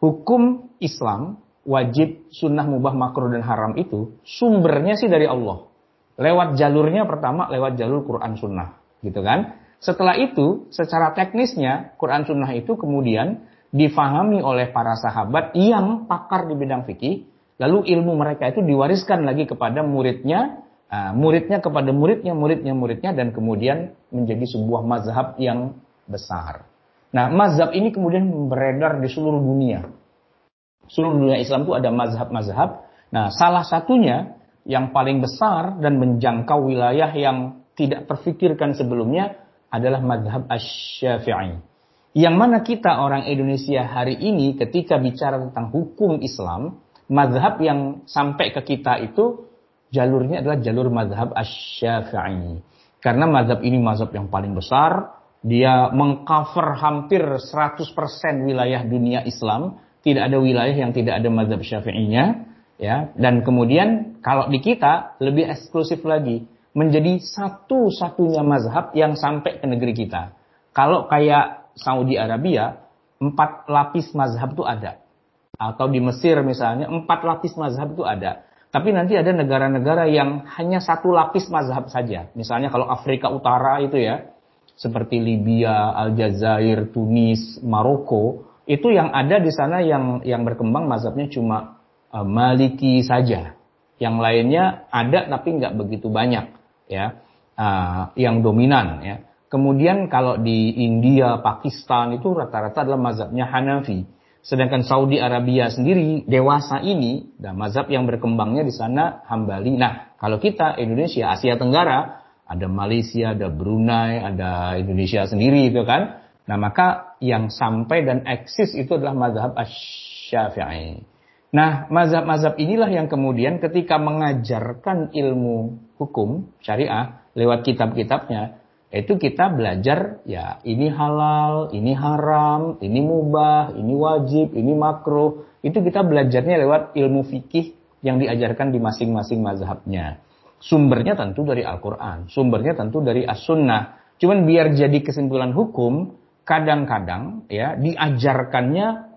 hukum Islam wajib, sunnah, mubah, makruh dan haram itu sumbernya sih dari Allah. Lewat jalurnya pertama lewat jalur Quran Sunnah, gitu kan? Setelah itu, secara teknisnya Quran Sunnah itu kemudian difahami oleh para sahabat yang pakar di bidang fikih, lalu ilmu mereka itu diwariskan lagi kepada muridnya uh, muridnya kepada muridnya, muridnya, muridnya, dan kemudian menjadi sebuah mazhab yang besar. Nah, mazhab ini kemudian beredar di seluruh dunia. Seluruh dunia Islam itu ada mazhab-mazhab. Nah, salah satunya yang paling besar dan menjangkau wilayah yang tidak terfikirkan sebelumnya adalah mazhab asy-syafi'i. Yang mana kita orang Indonesia hari ini ketika bicara tentang hukum Islam, mazhab yang sampai ke kita itu jalurnya adalah jalur mazhab asy-syafi'i. Karena mazhab ini mazhab yang paling besar, dia mengcover hampir 100% wilayah dunia Islam, tidak ada wilayah yang tidak ada mazhab syafi'inya, ya. Dan kemudian kalau di kita lebih eksklusif lagi, menjadi satu-satunya mazhab yang sampai ke negeri kita. Kalau kayak Saudi Arabia, empat lapis mazhab itu ada. Atau di Mesir misalnya, empat lapis mazhab itu ada. Tapi nanti ada negara-negara yang hanya satu lapis mazhab saja. Misalnya kalau Afrika Utara itu ya, seperti Libya, Aljazair, Tunis, Maroko, itu yang ada di sana yang yang berkembang mazhabnya cuma uh, Maliki saja. Yang lainnya ada tapi nggak begitu banyak ya, uh, yang dominan ya. Kemudian kalau di India, Pakistan itu rata-rata adalah mazhabnya Hanafi. Sedangkan Saudi Arabia sendiri dewasa ini, dan mazhab yang berkembangnya di sana Hambali. Nah, kalau kita Indonesia, Asia Tenggara, ada Malaysia, ada Brunei, ada Indonesia sendiri itu kan. Nah, maka yang sampai dan eksis itu adalah mazhab Asy-Syafi'i. Nah, mazhab-mazhab inilah yang kemudian ketika mengajarkan ilmu hukum syariah lewat kitab-kitabnya, itu kita belajar ya ini halal, ini haram, ini mubah, ini wajib, ini makruh. Itu kita belajarnya lewat ilmu fikih yang diajarkan di masing-masing mazhabnya. Sumbernya tentu dari Al-Quran, sumbernya tentu dari As-Sunnah. Cuman biar jadi kesimpulan hukum, kadang-kadang ya diajarkannya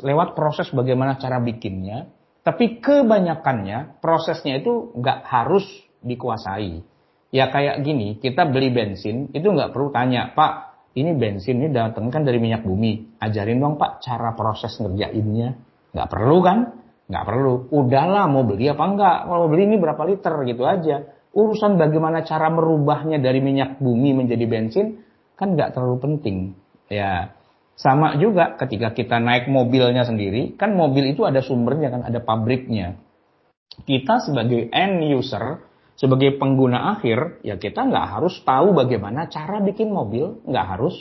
lewat proses bagaimana cara bikinnya, tapi kebanyakannya prosesnya itu nggak harus dikuasai. Ya kayak gini, kita beli bensin itu nggak perlu tanya, Pak, ini bensin ini datang kan dari minyak bumi. Ajarin dong Pak cara proses ngerjainnya. Nggak perlu kan? Nggak perlu. Udahlah mau beli apa enggak? Kalau beli ini berapa liter gitu aja. Urusan bagaimana cara merubahnya dari minyak bumi menjadi bensin kan nggak terlalu penting. Ya sama juga ketika kita naik mobilnya sendiri, kan mobil itu ada sumbernya kan, ada pabriknya. Kita sebagai end user, sebagai pengguna akhir, ya kita nggak harus tahu bagaimana cara bikin mobil, nggak harus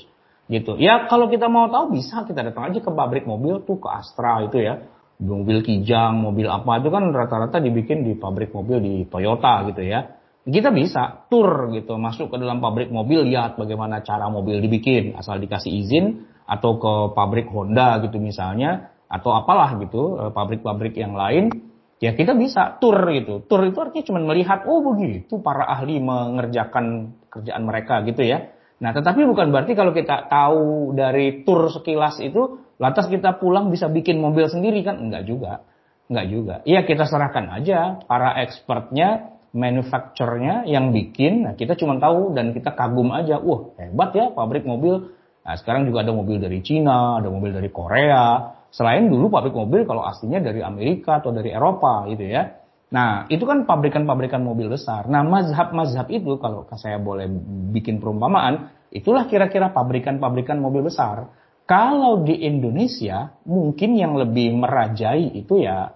gitu. Ya kalau kita mau tahu bisa kita datang aja ke pabrik mobil tuh ke Astra itu ya, mobil Kijang, mobil apa itu kan rata-rata dibikin di pabrik mobil di Toyota gitu ya. Kita bisa tur gitu, masuk ke dalam pabrik mobil, lihat bagaimana cara mobil dibikin, asal dikasih izin atau ke pabrik Honda gitu misalnya, atau apalah gitu, eh, pabrik-pabrik yang lain, ya kita bisa tur gitu. Tur itu artinya cuma melihat, oh begitu para ahli mengerjakan kerjaan mereka gitu ya. Nah, tetapi bukan berarti kalau kita tahu dari tur sekilas itu, lantas kita pulang bisa bikin mobil sendiri kan? Enggak juga. Enggak juga. Iya kita serahkan aja para expertnya, manufacturernya yang bikin, nah kita cuma tahu dan kita kagum aja, wah hebat ya pabrik mobil. Nah sekarang juga ada mobil dari Cina, ada mobil dari Korea, Selain dulu pabrik mobil kalau aslinya dari Amerika atau dari Eropa gitu ya. Nah, itu kan pabrikan-pabrikan mobil besar. Nah, mazhab-mazhab itu kalau saya boleh bikin perumpamaan, itulah kira-kira pabrikan-pabrikan mobil besar. Kalau di Indonesia, mungkin yang lebih merajai itu ya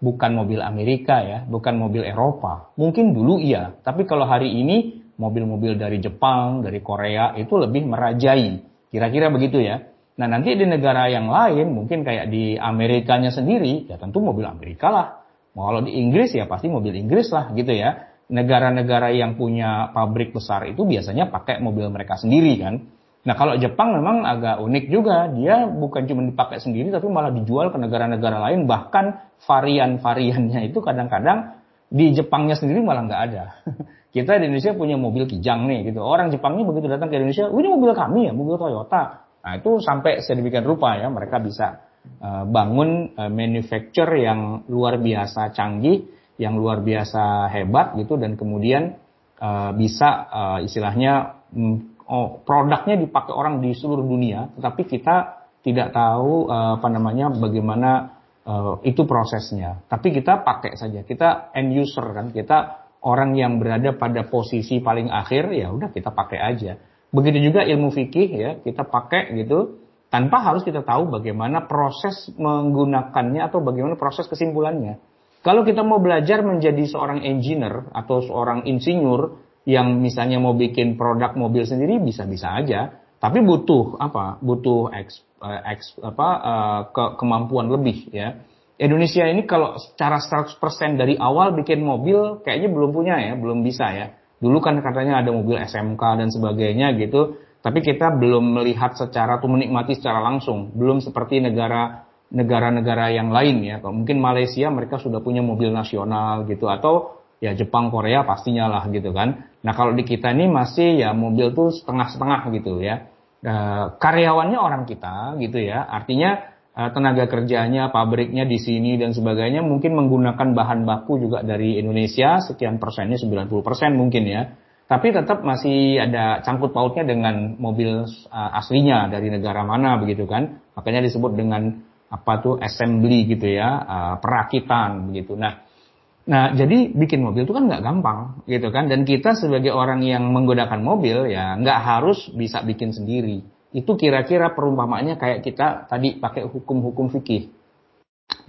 bukan mobil Amerika ya, bukan mobil Eropa. Mungkin dulu iya, tapi kalau hari ini mobil-mobil dari Jepang, dari Korea itu lebih merajai. Kira-kira begitu ya. Nah nanti di negara yang lain, mungkin kayak di Amerikanya sendiri, ya tentu mobil Amerika lah. Kalau di Inggris ya pasti mobil Inggris lah gitu ya. Negara-negara yang punya pabrik besar itu biasanya pakai mobil mereka sendiri kan. Nah kalau Jepang memang agak unik juga, dia bukan cuma dipakai sendiri tapi malah dijual ke negara-negara lain. Bahkan varian-variannya itu kadang-kadang di Jepangnya sendiri malah nggak ada. Kita di Indonesia punya mobil kijang nih gitu. Orang Jepangnya begitu datang ke Indonesia, ini mobil kami ya, mobil Toyota. Nah itu sampai sedemikian rupa ya mereka bisa uh, bangun uh, manufacture yang luar biasa canggih, yang luar biasa hebat gitu dan kemudian uh, bisa istilahnya oh, produknya dipakai orang di seluruh dunia, tetapi kita tidak tahu apa namanya bagaimana itu prosesnya. Tapi kita pakai saja, kita end user kan, kita orang yang berada pada posisi paling akhir ya udah kita pakai aja. Begitu juga ilmu fikih ya, kita pakai gitu tanpa harus kita tahu bagaimana proses menggunakannya atau bagaimana proses kesimpulannya. Kalau kita mau belajar menjadi seorang engineer atau seorang insinyur yang misalnya mau bikin produk mobil sendiri bisa-bisa aja, tapi butuh apa? Butuh eks, eh, eks, apa uh, ke, kemampuan lebih ya. Indonesia ini kalau secara 100% dari awal bikin mobil kayaknya belum punya ya, belum bisa ya. Dulu kan katanya ada mobil SMK dan sebagainya gitu, tapi kita belum melihat secara atau menikmati secara langsung, belum seperti negara negara-negara yang lain ya. Mungkin Malaysia mereka sudah punya mobil nasional gitu atau ya Jepang, Korea pastinya lah gitu kan. Nah kalau di kita ini masih ya mobil tuh setengah-setengah gitu ya. E, karyawannya orang kita gitu ya. Artinya Eh, tenaga kerjanya, pabriknya di sini dan sebagainya mungkin menggunakan bahan baku juga dari Indonesia sekian persennya 90 persen mungkin ya. Tapi tetap masih ada cangkut pautnya dengan mobil uh, aslinya dari negara mana begitu kan. Makanya disebut dengan apa tuh assembly gitu ya, uh, perakitan begitu. Nah, nah jadi bikin mobil itu kan nggak gampang gitu kan. Dan kita sebagai orang yang menggunakan mobil ya nggak harus bisa bikin sendiri itu kira-kira perumpamaannya kayak kita tadi pakai hukum-hukum fikih.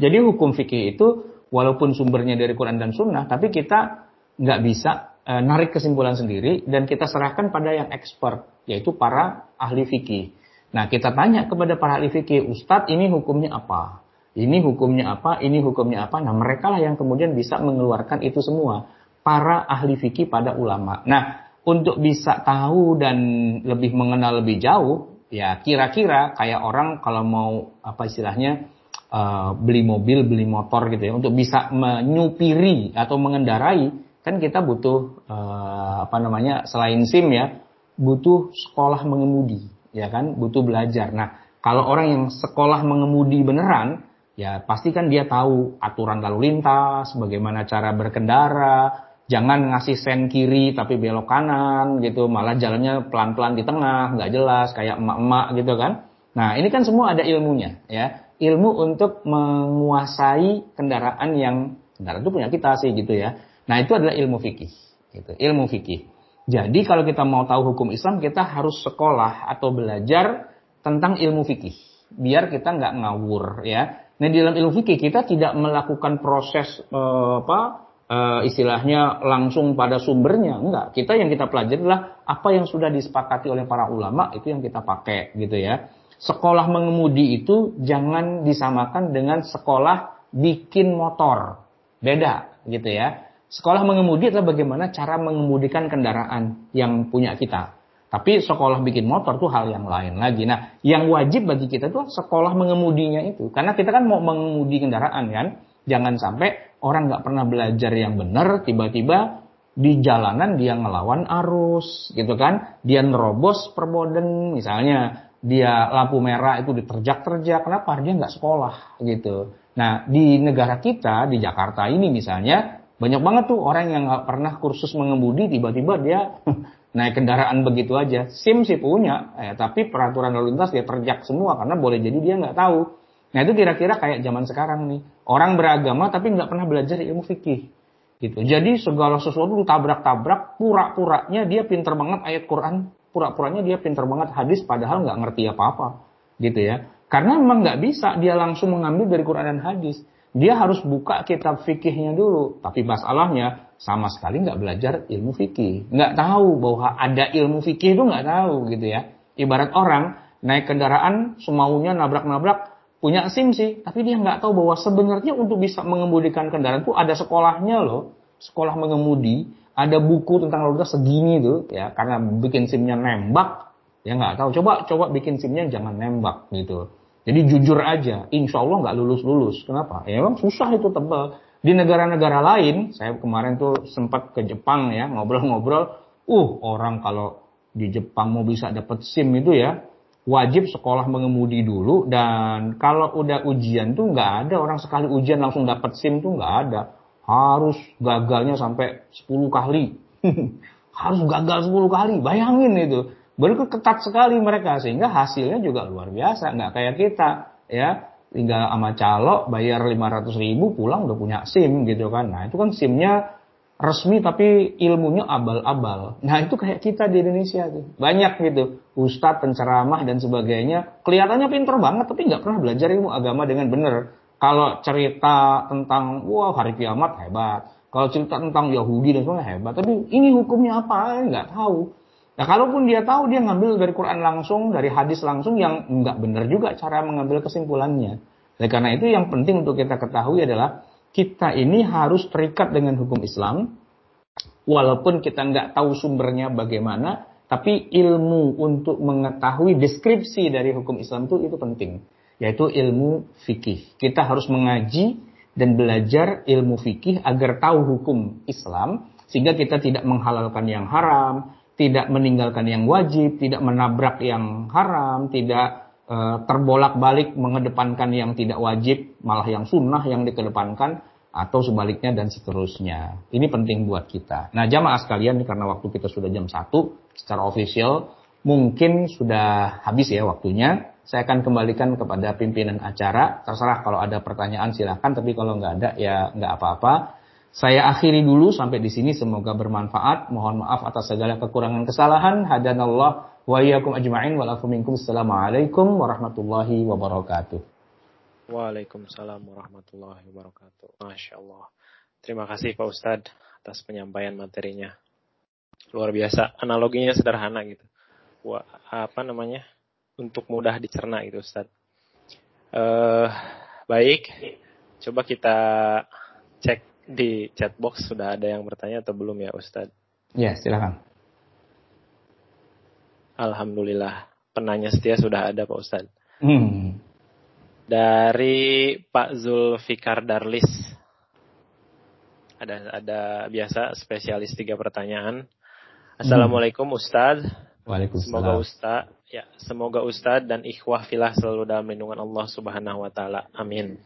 Jadi hukum fikih itu walaupun sumbernya dari Quran dan Sunnah, tapi kita nggak bisa e, narik kesimpulan sendiri dan kita serahkan pada yang expert, yaitu para ahli fikih. Nah kita tanya kepada para ahli fikih, Ustadz ini hukumnya apa? Ini hukumnya apa, ini hukumnya apa. Nah mereka lah yang kemudian bisa mengeluarkan itu semua. Para ahli fikih pada ulama. Nah untuk bisa tahu dan lebih mengenal lebih jauh, ya kira-kira kayak orang kalau mau apa istilahnya uh, beli mobil, beli motor gitu ya, untuk bisa menyupiri atau mengendarai, kan kita butuh uh, apa namanya selain SIM ya, butuh sekolah mengemudi, ya kan, butuh belajar. Nah kalau orang yang sekolah mengemudi beneran, ya pasti kan dia tahu aturan lalu lintas, bagaimana cara berkendara, jangan ngasih sen kiri tapi belok kanan gitu, malah jalannya pelan-pelan di tengah, nggak jelas kayak emak-emak gitu kan. Nah ini kan semua ada ilmunya ya, ilmu untuk menguasai kendaraan yang kendaraan itu punya kita sih gitu ya. Nah itu adalah ilmu fikih, gitu, ilmu fikih. Jadi kalau kita mau tahu hukum Islam kita harus sekolah atau belajar tentang ilmu fikih biar kita nggak ngawur ya Nah di dalam ilmu fikih kita tidak melakukan proses uh, apa uh, istilahnya langsung pada sumbernya, enggak. Kita yang kita pelajari adalah apa yang sudah disepakati oleh para ulama itu yang kita pakai gitu ya. Sekolah mengemudi itu jangan disamakan dengan sekolah bikin motor. Beda gitu ya. Sekolah mengemudi adalah bagaimana cara mengemudikan kendaraan yang punya kita. Tapi sekolah bikin motor tuh hal yang lain lagi. Nah, yang wajib bagi kita tuh sekolah mengemudinya itu. Karena kita kan mau mengemudi kendaraan kan. Jangan sampai orang nggak pernah belajar yang benar, tiba-tiba di jalanan dia ngelawan arus gitu kan. Dia nerobos perboden misalnya. Dia lampu merah itu diterjak-terjak. Kenapa? Dia nggak sekolah gitu. Nah, di negara kita, di Jakarta ini misalnya, banyak banget tuh orang yang nggak pernah kursus mengemudi, tiba-tiba dia naik kendaraan begitu aja. SIM sih punya, eh, tapi peraturan lalu lintas dia terjak semua karena boleh jadi dia nggak tahu. Nah itu kira-kira kayak zaman sekarang nih. Orang beragama tapi nggak pernah belajar ilmu fikih. Gitu. Jadi segala sesuatu tabrak-tabrak, pura-puranya dia pinter banget ayat Quran, pura-puranya dia pinter banget hadis padahal nggak ngerti apa-apa. Gitu ya. Karena memang nggak bisa dia langsung mengambil dari Quran dan hadis. Dia harus buka kitab fikihnya dulu. Tapi masalahnya sama sekali nggak belajar ilmu fikih. Nggak tahu bahwa ada ilmu fikih itu nggak tahu gitu ya. Ibarat orang naik kendaraan semaunya nabrak-nabrak punya SIM sih. Tapi dia nggak tahu bahwa sebenarnya untuk bisa mengemudikan kendaraan itu ada sekolahnya loh. Sekolah mengemudi. Ada buku tentang lalu lintas segini tuh ya. Karena bikin SIMnya nembak. Ya nggak tahu. Coba coba bikin SIMnya jangan nembak gitu. Jadi jujur aja, insya Allah nggak lulus-lulus. Kenapa? Ya memang susah itu tebal. Di negara-negara lain, saya kemarin tuh sempat ke Jepang ya, ngobrol-ngobrol. Uh, orang kalau di Jepang mau bisa dapat SIM itu ya, wajib sekolah mengemudi dulu. Dan kalau udah ujian tuh nggak ada orang sekali ujian langsung dapat SIM tuh nggak ada. Harus gagalnya sampai 10 kali. Harus gagal 10 kali, bayangin itu. Begitu ketat sekali mereka sehingga hasilnya juga luar biasa, nggak kayak kita ya tinggal sama calo bayar 500 ribu pulang udah punya SIM gitu kan. Nah itu kan SIMnya resmi tapi ilmunya abal-abal. Nah itu kayak kita di Indonesia tuh. Banyak gitu. Ustadz, penceramah dan sebagainya. Kelihatannya pinter banget tapi nggak pernah belajar ilmu agama dengan benar. Kalau cerita tentang wah hari kiamat hebat. Kalau cerita tentang Yahudi dan sebagainya hebat. Tapi ini hukumnya apa? Nggak tahu. Nah, kalaupun dia tahu dia ngambil dari Quran langsung, dari hadis langsung yang nggak benar juga cara mengambil kesimpulannya. Oleh karena itu yang penting untuk kita ketahui adalah kita ini harus terikat dengan hukum Islam, walaupun kita nggak tahu sumbernya bagaimana, tapi ilmu untuk mengetahui deskripsi dari hukum Islam itu itu penting, yaitu ilmu fikih. Kita harus mengaji dan belajar ilmu fikih agar tahu hukum Islam, sehingga kita tidak menghalalkan yang haram, tidak meninggalkan yang wajib, tidak menabrak yang haram, tidak terbolak-balik mengedepankan yang tidak wajib, malah yang sunnah yang dikedepankan, atau sebaliknya dan seterusnya. Ini penting buat kita. Nah jamaah sekalian, karena waktu kita sudah jam 1, secara official, mungkin sudah habis ya waktunya. Saya akan kembalikan kepada pimpinan acara. Terserah kalau ada pertanyaan silahkan, tapi kalau nggak ada ya nggak apa-apa. Saya akhiri dulu sampai di sini semoga bermanfaat. Mohon maaf atas segala kekurangan kesalahan. Hadanallah wa iyyakum ajma'in wa minkum. Assalamualaikum warahmatullahi wabarakatuh. Waalaikumsalam warahmatullahi wabarakatuh. Masya Allah. Terima kasih Pak Ustadz atas penyampaian materinya. Luar biasa. Analoginya sederhana gitu. Wah, apa namanya? Untuk mudah dicerna gitu Ustadz. Uh, Baik, coba kita cek di chat box sudah ada yang bertanya atau belum ya Ustadz? Ya, silakan. Alhamdulillah, penanya setia sudah ada Pak Ustadz. Hmm. Dari Pak Zulfikar Darlis. Ada ada biasa spesialis tiga pertanyaan. Assalamualaikum Ustadz. Waalaikumsalam. Semoga Ustadz ya, semoga Ustadz dan ikhwah filah selalu dalam lindungan Allah Subhanahu wa taala. Amin.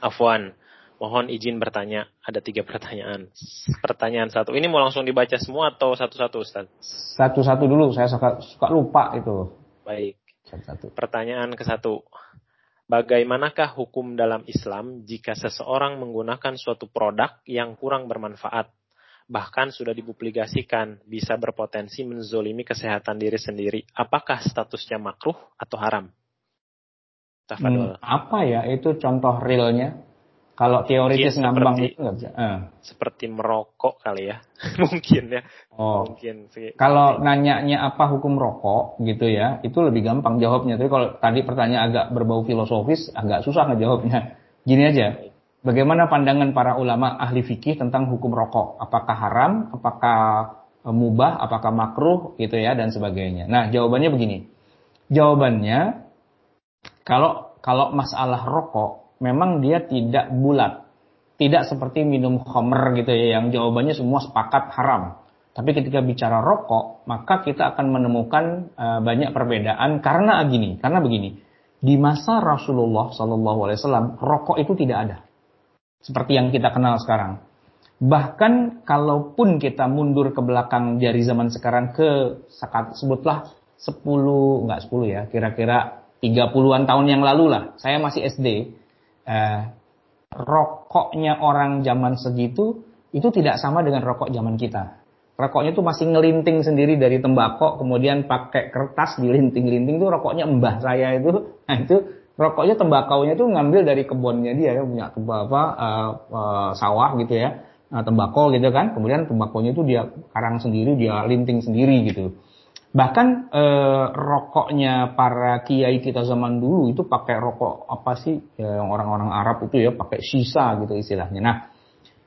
Afwan, mohon izin bertanya. Ada tiga pertanyaan. Pertanyaan satu. Ini mau langsung dibaca semua atau satu-satu Ustaz? Satu-satu dulu. Saya suka, suka lupa itu. Baik. Satu-satu. Pertanyaan ke satu. Bagaimanakah hukum dalam Islam jika seseorang menggunakan suatu produk yang kurang bermanfaat bahkan sudah dipublikasikan bisa berpotensi menzolimi kesehatan diri sendiri. Apakah statusnya makruh atau haram? Hmm, apa ya itu contoh realnya? Kalau teoritis ngambang itu nggak bisa. Uh. Seperti merokok kali ya, mungkin ya. Oh. Mungkin. Kalau nanyanya apa hukum rokok gitu ya, itu lebih gampang jawabnya. Tapi kalau tadi pertanyaan agak berbau filosofis, agak susah ngejawabnya. Gini aja, Bagaimana pandangan para ulama ahli fikih tentang hukum rokok? Apakah haram? Apakah e, mubah? Apakah makruh? Gitu ya dan sebagainya. Nah jawabannya begini. Jawabannya kalau kalau masalah rokok memang dia tidak bulat, tidak seperti minum khamr gitu ya yang jawabannya semua sepakat haram. Tapi ketika bicara rokok, maka kita akan menemukan uh, banyak perbedaan karena gini, karena begini. Di masa Rasulullah Wasallam, rokok itu tidak ada seperti yang kita kenal sekarang. Bahkan kalaupun kita mundur ke belakang dari zaman sekarang ke sebutlah 10 enggak 10 ya, kira-kira 30-an tahun yang lalu lah. Saya masih SD. Eh, rokoknya orang zaman segitu itu tidak sama dengan rokok zaman kita. Rokoknya itu masih ngelinting sendiri dari tembakau, kemudian pakai kertas dilinting-linting itu rokoknya mbah saya itu. Nah itu rokoknya tembakaunya tuh ngambil dari kebunnya dia ya punya tembak apa uh, uh, sawah gitu ya uh, tembakau gitu kan kemudian tembakaunya itu dia karang sendiri dia linting sendiri gitu bahkan uh, rokoknya para kiai kita zaman dulu itu pakai rokok apa sih ya, yang orang-orang Arab itu ya pakai sisa gitu istilahnya nah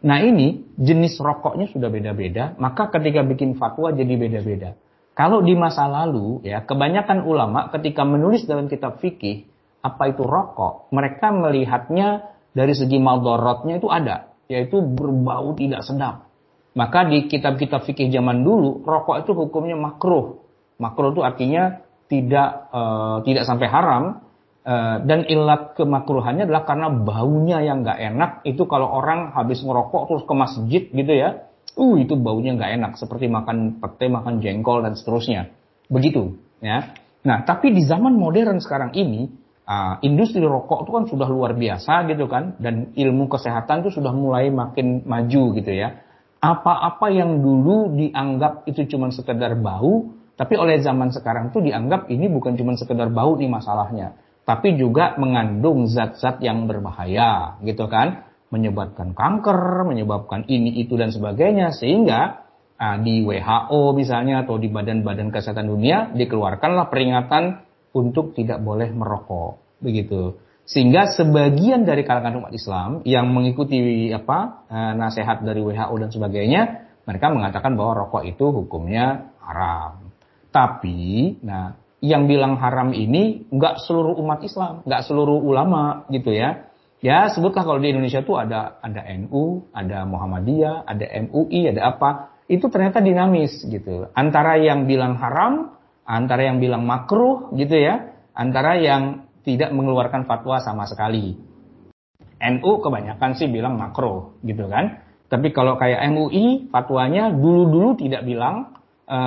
nah ini jenis rokoknya sudah beda-beda maka ketika bikin fatwa jadi beda-beda kalau di masa lalu ya kebanyakan ulama ketika menulis dalam kitab fikih apa itu rokok, mereka melihatnya dari segi maldorotnya itu ada, yaitu berbau tidak sedap. Maka di kitab-kitab fikih zaman dulu, rokok itu hukumnya makruh. Makruh itu artinya tidak uh, tidak sampai haram, uh, dan ilat kemakruhannya adalah karena baunya yang nggak enak. Itu kalau orang habis ngerokok terus ke masjid gitu ya, uh itu baunya nggak enak, seperti makan pete, makan jengkol dan seterusnya. Begitu, ya. Nah, tapi di zaman modern sekarang ini, uh, industri rokok itu kan sudah luar biasa gitu kan dan ilmu kesehatan itu sudah mulai makin maju gitu ya. Apa-apa yang dulu dianggap itu cuma sekedar bau, tapi oleh zaman sekarang itu dianggap ini bukan cuma sekedar bau nih masalahnya, tapi juga mengandung zat-zat yang berbahaya gitu kan, menyebabkan kanker, menyebabkan ini itu dan sebagainya. Sehingga uh, di WHO misalnya atau di badan-badan kesehatan dunia dikeluarkanlah peringatan untuk tidak boleh merokok begitu. Sehingga sebagian dari kalangan umat Islam yang mengikuti apa eh, nasihat dari WHO dan sebagainya mereka mengatakan bahwa rokok itu hukumnya haram tapi nah yang bilang haram ini nggak seluruh umat Islam nggak seluruh ulama gitu ya ya sebutlah kalau di Indonesia tuh ada ada NU ada Muhammadiyah ada MUI ada apa itu ternyata dinamis gitu antara yang bilang haram antara yang bilang makruh gitu ya, antara yang tidak mengeluarkan fatwa sama sekali. NU kebanyakan sih bilang makruh gitu kan. Tapi kalau kayak MUI fatwanya dulu-dulu tidak bilang e,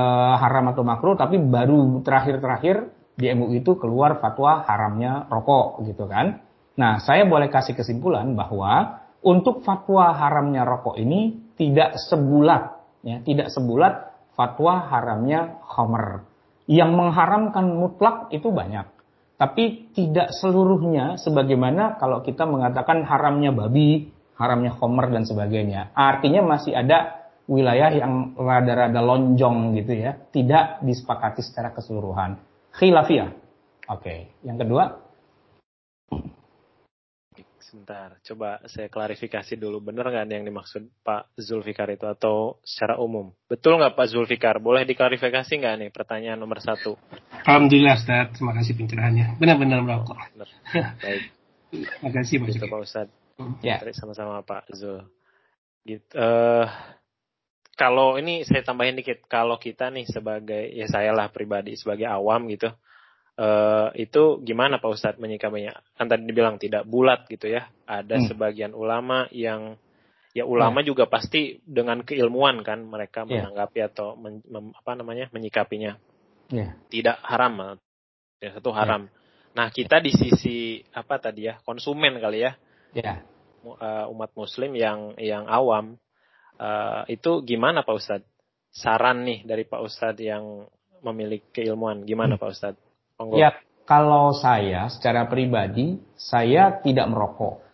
haram atau makruh, tapi baru terakhir-terakhir di MUI itu keluar fatwa haramnya rokok gitu kan. Nah, saya boleh kasih kesimpulan bahwa untuk fatwa haramnya rokok ini tidak sebulat ya, tidak sebulat fatwa haramnya khamr. Yang mengharamkan mutlak itu banyak. Tapi tidak seluruhnya sebagaimana kalau kita mengatakan haramnya babi, haramnya khomer dan sebagainya. Artinya masih ada wilayah yang rada-rada lonjong gitu ya. Tidak disepakati secara keseluruhan. Khilafiyah. Oke. Yang kedua. sebentar. Coba saya klarifikasi dulu. Benar nggak yang dimaksud Pak Zulfikar itu atau secara umum? Betul nggak Pak Zulfikar? Boleh diklarifikasi nggak nih pertanyaan nomor satu? Alhamdulillah Ustaz. Terima kasih pencerahannya. Benar-benar merokok. Benar. Baik. Terima kasih Pak gitu, Pak Ustaz. Ya. Sama-sama Pak Zul. Gitu. Uh, kalau ini saya tambahin dikit. Kalau kita nih sebagai, ya saya lah pribadi sebagai awam gitu uh, itu gimana Pak Ustadz menyikapinya? Kan tadi dibilang tidak bulat gitu ya. Ada hmm. sebagian ulama yang ya ulama hmm. juga pasti dengan keilmuan kan mereka yeah. menanggapi atau men, mem, apa namanya menyikapinya. Yeah. Tidak haram. Ya satu haram. Yeah. Nah, kita di sisi apa tadi ya? konsumen kali ya. Yeah. Uh, umat muslim yang yang awam uh, itu gimana Pak Ustadz? Saran nih dari Pak Ustadz yang memiliki keilmuan, gimana hmm. Pak Ustadz? Ya, kalau saya secara pribadi, saya tidak merokok.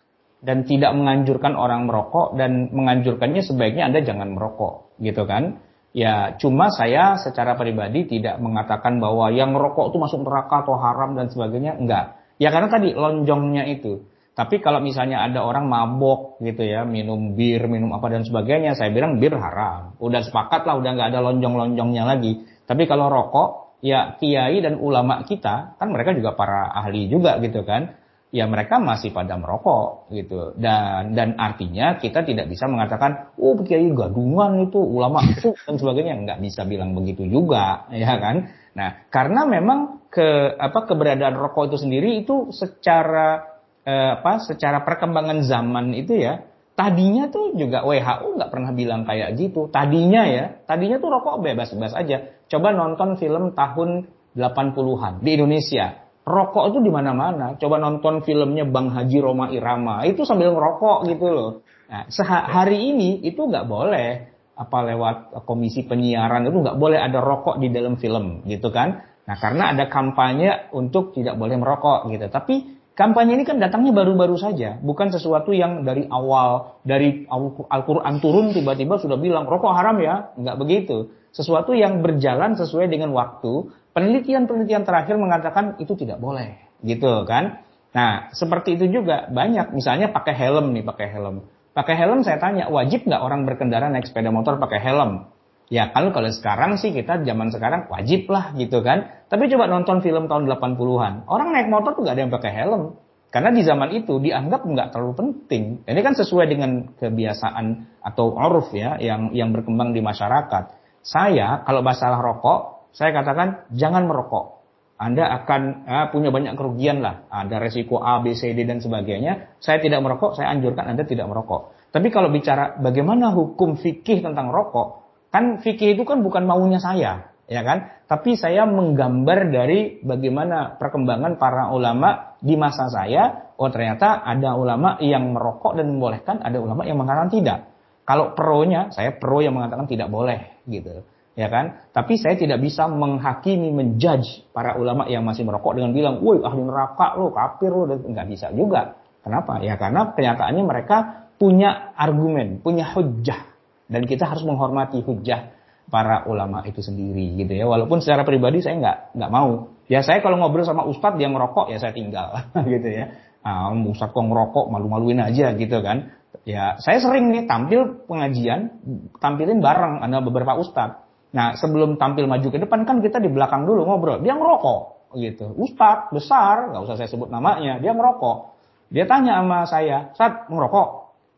Dan tidak menganjurkan orang merokok dan menganjurkannya sebaiknya Anda jangan merokok, gitu kan? Ya, cuma saya secara pribadi tidak mengatakan bahwa yang merokok itu masuk neraka atau haram dan sebagainya, enggak. Ya karena tadi lonjongnya itu. Tapi kalau misalnya ada orang mabok gitu ya, minum bir, minum apa dan sebagainya, saya bilang bir haram. Udah sepakat lah, udah nggak ada lonjong-lonjongnya lagi. Tapi kalau rokok, ya kiai dan ulama kita kan mereka juga para ahli juga gitu kan ya mereka masih pada merokok gitu dan dan artinya kita tidak bisa mengatakan oh kiai gadungan itu ulama itu dan sebagainya nggak bisa bilang begitu juga ya kan nah karena memang ke apa keberadaan rokok itu sendiri itu secara eh, apa secara perkembangan zaman itu ya Tadinya tuh juga WHO nggak pernah bilang kayak gitu. Tadinya ya, tadinya tuh rokok bebas-bebas aja. Coba nonton film tahun 80-an di Indonesia. Rokok itu di mana-mana. Coba nonton filmnya Bang Haji Roma Irama. Itu sambil ngerokok gitu loh. Nah, hari ini itu nggak boleh apa lewat komisi penyiaran itu nggak boleh ada rokok di dalam film gitu kan. Nah, karena ada kampanye untuk tidak boleh merokok gitu. Tapi Kampanye ini kan datangnya baru-baru saja, bukan sesuatu yang dari awal, dari Al-Quran turun tiba-tiba sudah bilang rokok haram ya, nggak begitu. Sesuatu yang berjalan sesuai dengan waktu, penelitian-penelitian terakhir mengatakan itu tidak boleh, gitu kan. Nah, seperti itu juga banyak, misalnya pakai helm nih, pakai helm. Pakai helm saya tanya, wajib nggak orang berkendara naik sepeda motor pakai helm? Ya kalau kalau sekarang sih kita zaman sekarang wajib lah gitu kan. Tapi coba nonton film tahun 80-an. Orang naik motor tuh gak ada yang pakai helm. Karena di zaman itu dianggap nggak terlalu penting. Ini kan sesuai dengan kebiasaan atau uruf ya yang yang berkembang di masyarakat. Saya kalau masalah rokok, saya katakan jangan merokok. Anda akan eh, punya banyak kerugian lah. Ada resiko A, B, C, D dan sebagainya. Saya tidak merokok, saya anjurkan Anda tidak merokok. Tapi kalau bicara bagaimana hukum fikih tentang rokok, Kan fikih itu kan bukan maunya saya, ya kan? Tapi saya menggambar dari bagaimana perkembangan para ulama di masa saya. Oh ternyata ada ulama yang merokok dan membolehkan, ada ulama yang mengatakan tidak. Kalau pro-nya, saya pro yang mengatakan tidak boleh, gitu ya kan? Tapi saya tidak bisa menghakimi, menjudge para ulama yang masih merokok dengan bilang, woi ahli neraka lo, kafir lo, nggak bisa juga. Kenapa? Ya karena kenyataannya mereka punya argumen, punya hujah, dan kita harus menghormati hujah para ulama itu sendiri gitu ya. Walaupun secara pribadi saya nggak nggak mau. Ya saya kalau ngobrol sama ustadz yang ngerokok ya saya tinggal gitu ya. Nah, ustadz kok ngerokok malu-maluin aja gitu kan. Ya saya sering nih tampil pengajian tampilin bareng ada beberapa ustadz. Nah sebelum tampil maju ke depan kan kita di belakang dulu ngobrol. Dia ngerokok gitu. Ustadz besar nggak usah saya sebut namanya dia ngerokok. Dia tanya sama saya, saat ngerokok?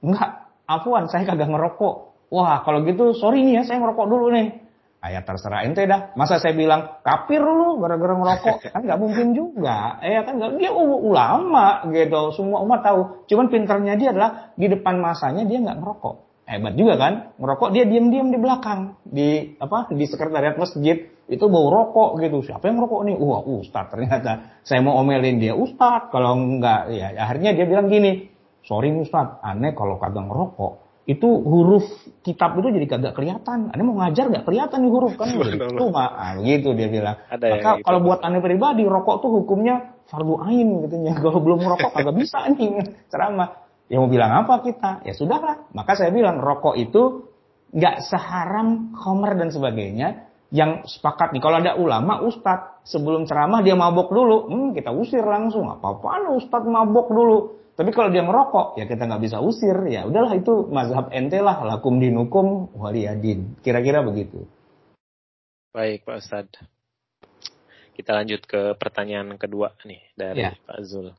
Enggak, Afwan, saya kagak ngerokok. Wah, kalau gitu sorry nih ya, saya ngerokok dulu nih. Ayat ah, terserah ente dah. Masa saya bilang kafir lu gara-gara ngerokok? Kan nggak mungkin juga. Ya kan gak, dia ulama gitu. Semua umat tahu. Cuman pinternya dia adalah di depan masanya dia nggak ngerokok. Hebat juga kan? Ngerokok dia diam-diam di belakang di apa di sekretariat masjid itu bau rokok gitu. Siapa yang ngerokok nih? Wah, ustad ternyata. Saya mau omelin dia ustad. Kalau enggak ya akhirnya dia bilang gini. Sorry ustad, aneh kalau kagak ngerokok itu huruf kitab itu jadi kagak kelihatan. Anda mau ngajar nggak kelihatan nih huruf kan? Itu mah ah, gitu dia bilang. Ada Maka gitu. kalau buat anda pribadi rokok tuh hukumnya fardu ain gitu ya. Kalau belum merokok kagak bisa nih ceramah. Ya mau bilang apa kita? Ya sudahlah. Maka saya bilang rokok itu nggak seharam homer dan sebagainya. yang sepakat nih. Kalau ada ulama, ustadz sebelum ceramah dia mabok dulu, hmm, kita usir langsung. Apa-apaan ustadz mabok dulu. Tapi kalau dia ngerokok, ya kita nggak bisa usir. Ya udahlah itu mazhab ente lah, lakum dinukum waliyadin. Kira-kira begitu. Baik Pak Ustadz. Kita lanjut ke pertanyaan kedua nih dari ya. Pak Zul.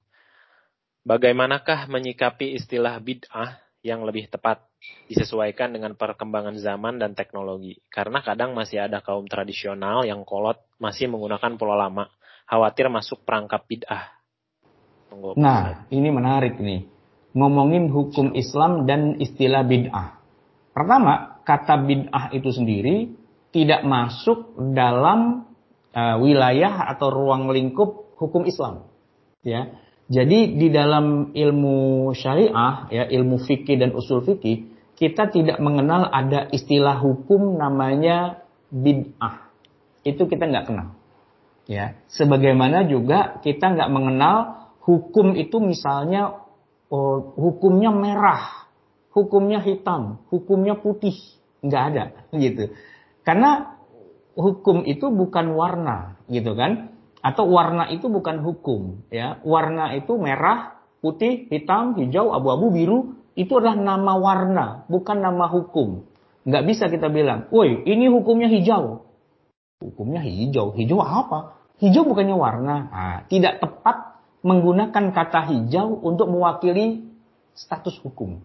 Bagaimanakah menyikapi istilah bid'ah yang lebih tepat disesuaikan dengan perkembangan zaman dan teknologi. Karena kadang masih ada kaum tradisional yang kolot masih menggunakan pola lama, khawatir masuk perangkap bid'ah. Nah, ini menarik nih. Ngomongin hukum Islam dan istilah bid'ah. Pertama, kata bid'ah itu sendiri tidak masuk dalam uh, wilayah atau ruang lingkup hukum Islam. Ya, jadi di dalam ilmu syariah, ya ilmu fikih dan usul fikih, kita tidak mengenal ada istilah hukum namanya bid'ah. Itu kita nggak kenal. Ya, sebagaimana juga kita nggak mengenal hukum itu misalnya oh, hukumnya merah, hukumnya hitam, hukumnya putih, nggak ada gitu. Karena hukum itu bukan warna, gitu kan? atau warna itu bukan hukum ya. Warna itu merah putih hitam hijau abu-abu biru. Itu adalah nama warna bukan nama hukum. Nggak bisa kita bilang woi ini hukumnya hijau. Hukumnya hijau. Hijau apa? Hijau bukannya warna. Nah, tidak tepat menggunakan kata hijau untuk mewakili status hukum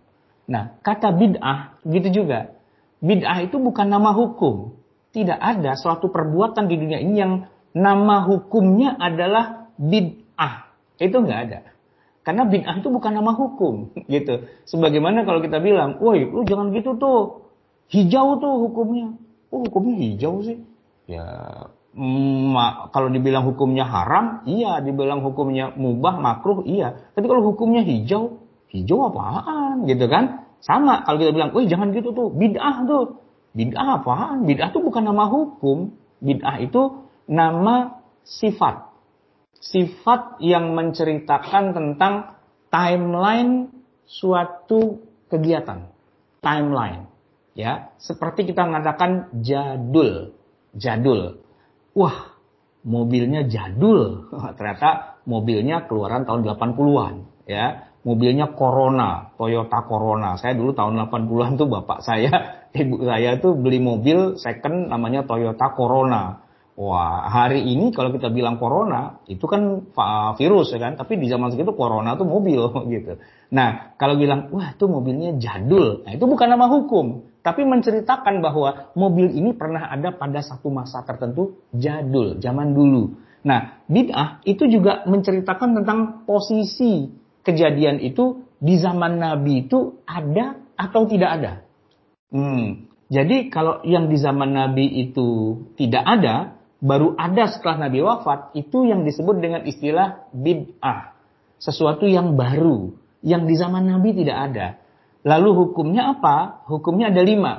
nah kata bid'ah gitu juga bid'ah itu bukan nama hukum tidak ada suatu perbuatan di dunia ini yang nama hukumnya adalah bid'ah. Itu nggak ada. Karena bid'ah itu bukan nama hukum, gitu. Sebagaimana kalau kita bilang, woi, lu jangan gitu tuh, hijau tuh hukumnya. Oh, hukumnya hijau sih. Ya, kalau dibilang hukumnya haram, iya. Dibilang hukumnya mubah, makruh, iya. Tapi kalau hukumnya hijau, hijau apaan, gitu kan? Sama, kalau kita bilang, woi jangan gitu tuh, bid'ah tuh. Bid'ah apaan? Bid'ah itu bukan nama hukum. Bid'ah itu nama sifat. Sifat yang menceritakan tentang timeline suatu kegiatan. Timeline. Ya, seperti kita mengatakan jadul. Jadul. Wah, mobilnya jadul. Ternyata mobilnya keluaran tahun 80-an, ya. Mobilnya Corona, Toyota Corona. Saya dulu tahun 80-an tuh bapak saya, ibu saya tuh beli mobil second namanya Toyota Corona Wah, hari ini kalau kita bilang corona, itu kan virus ya kan, tapi di zaman segitu corona tuh mobil gitu. Nah, kalau bilang, wah itu mobilnya jadul, nah itu bukan nama hukum, tapi menceritakan bahwa mobil ini pernah ada pada satu masa tertentu jadul, zaman dulu. Nah, bid'ah itu juga menceritakan tentang posisi kejadian itu di zaman Nabi itu ada atau tidak ada. Hmm, jadi kalau yang di zaman Nabi itu tidak ada, baru ada setelah Nabi wafat itu yang disebut dengan istilah bid'ah. Sesuatu yang baru, yang di zaman Nabi tidak ada. Lalu hukumnya apa? Hukumnya ada lima.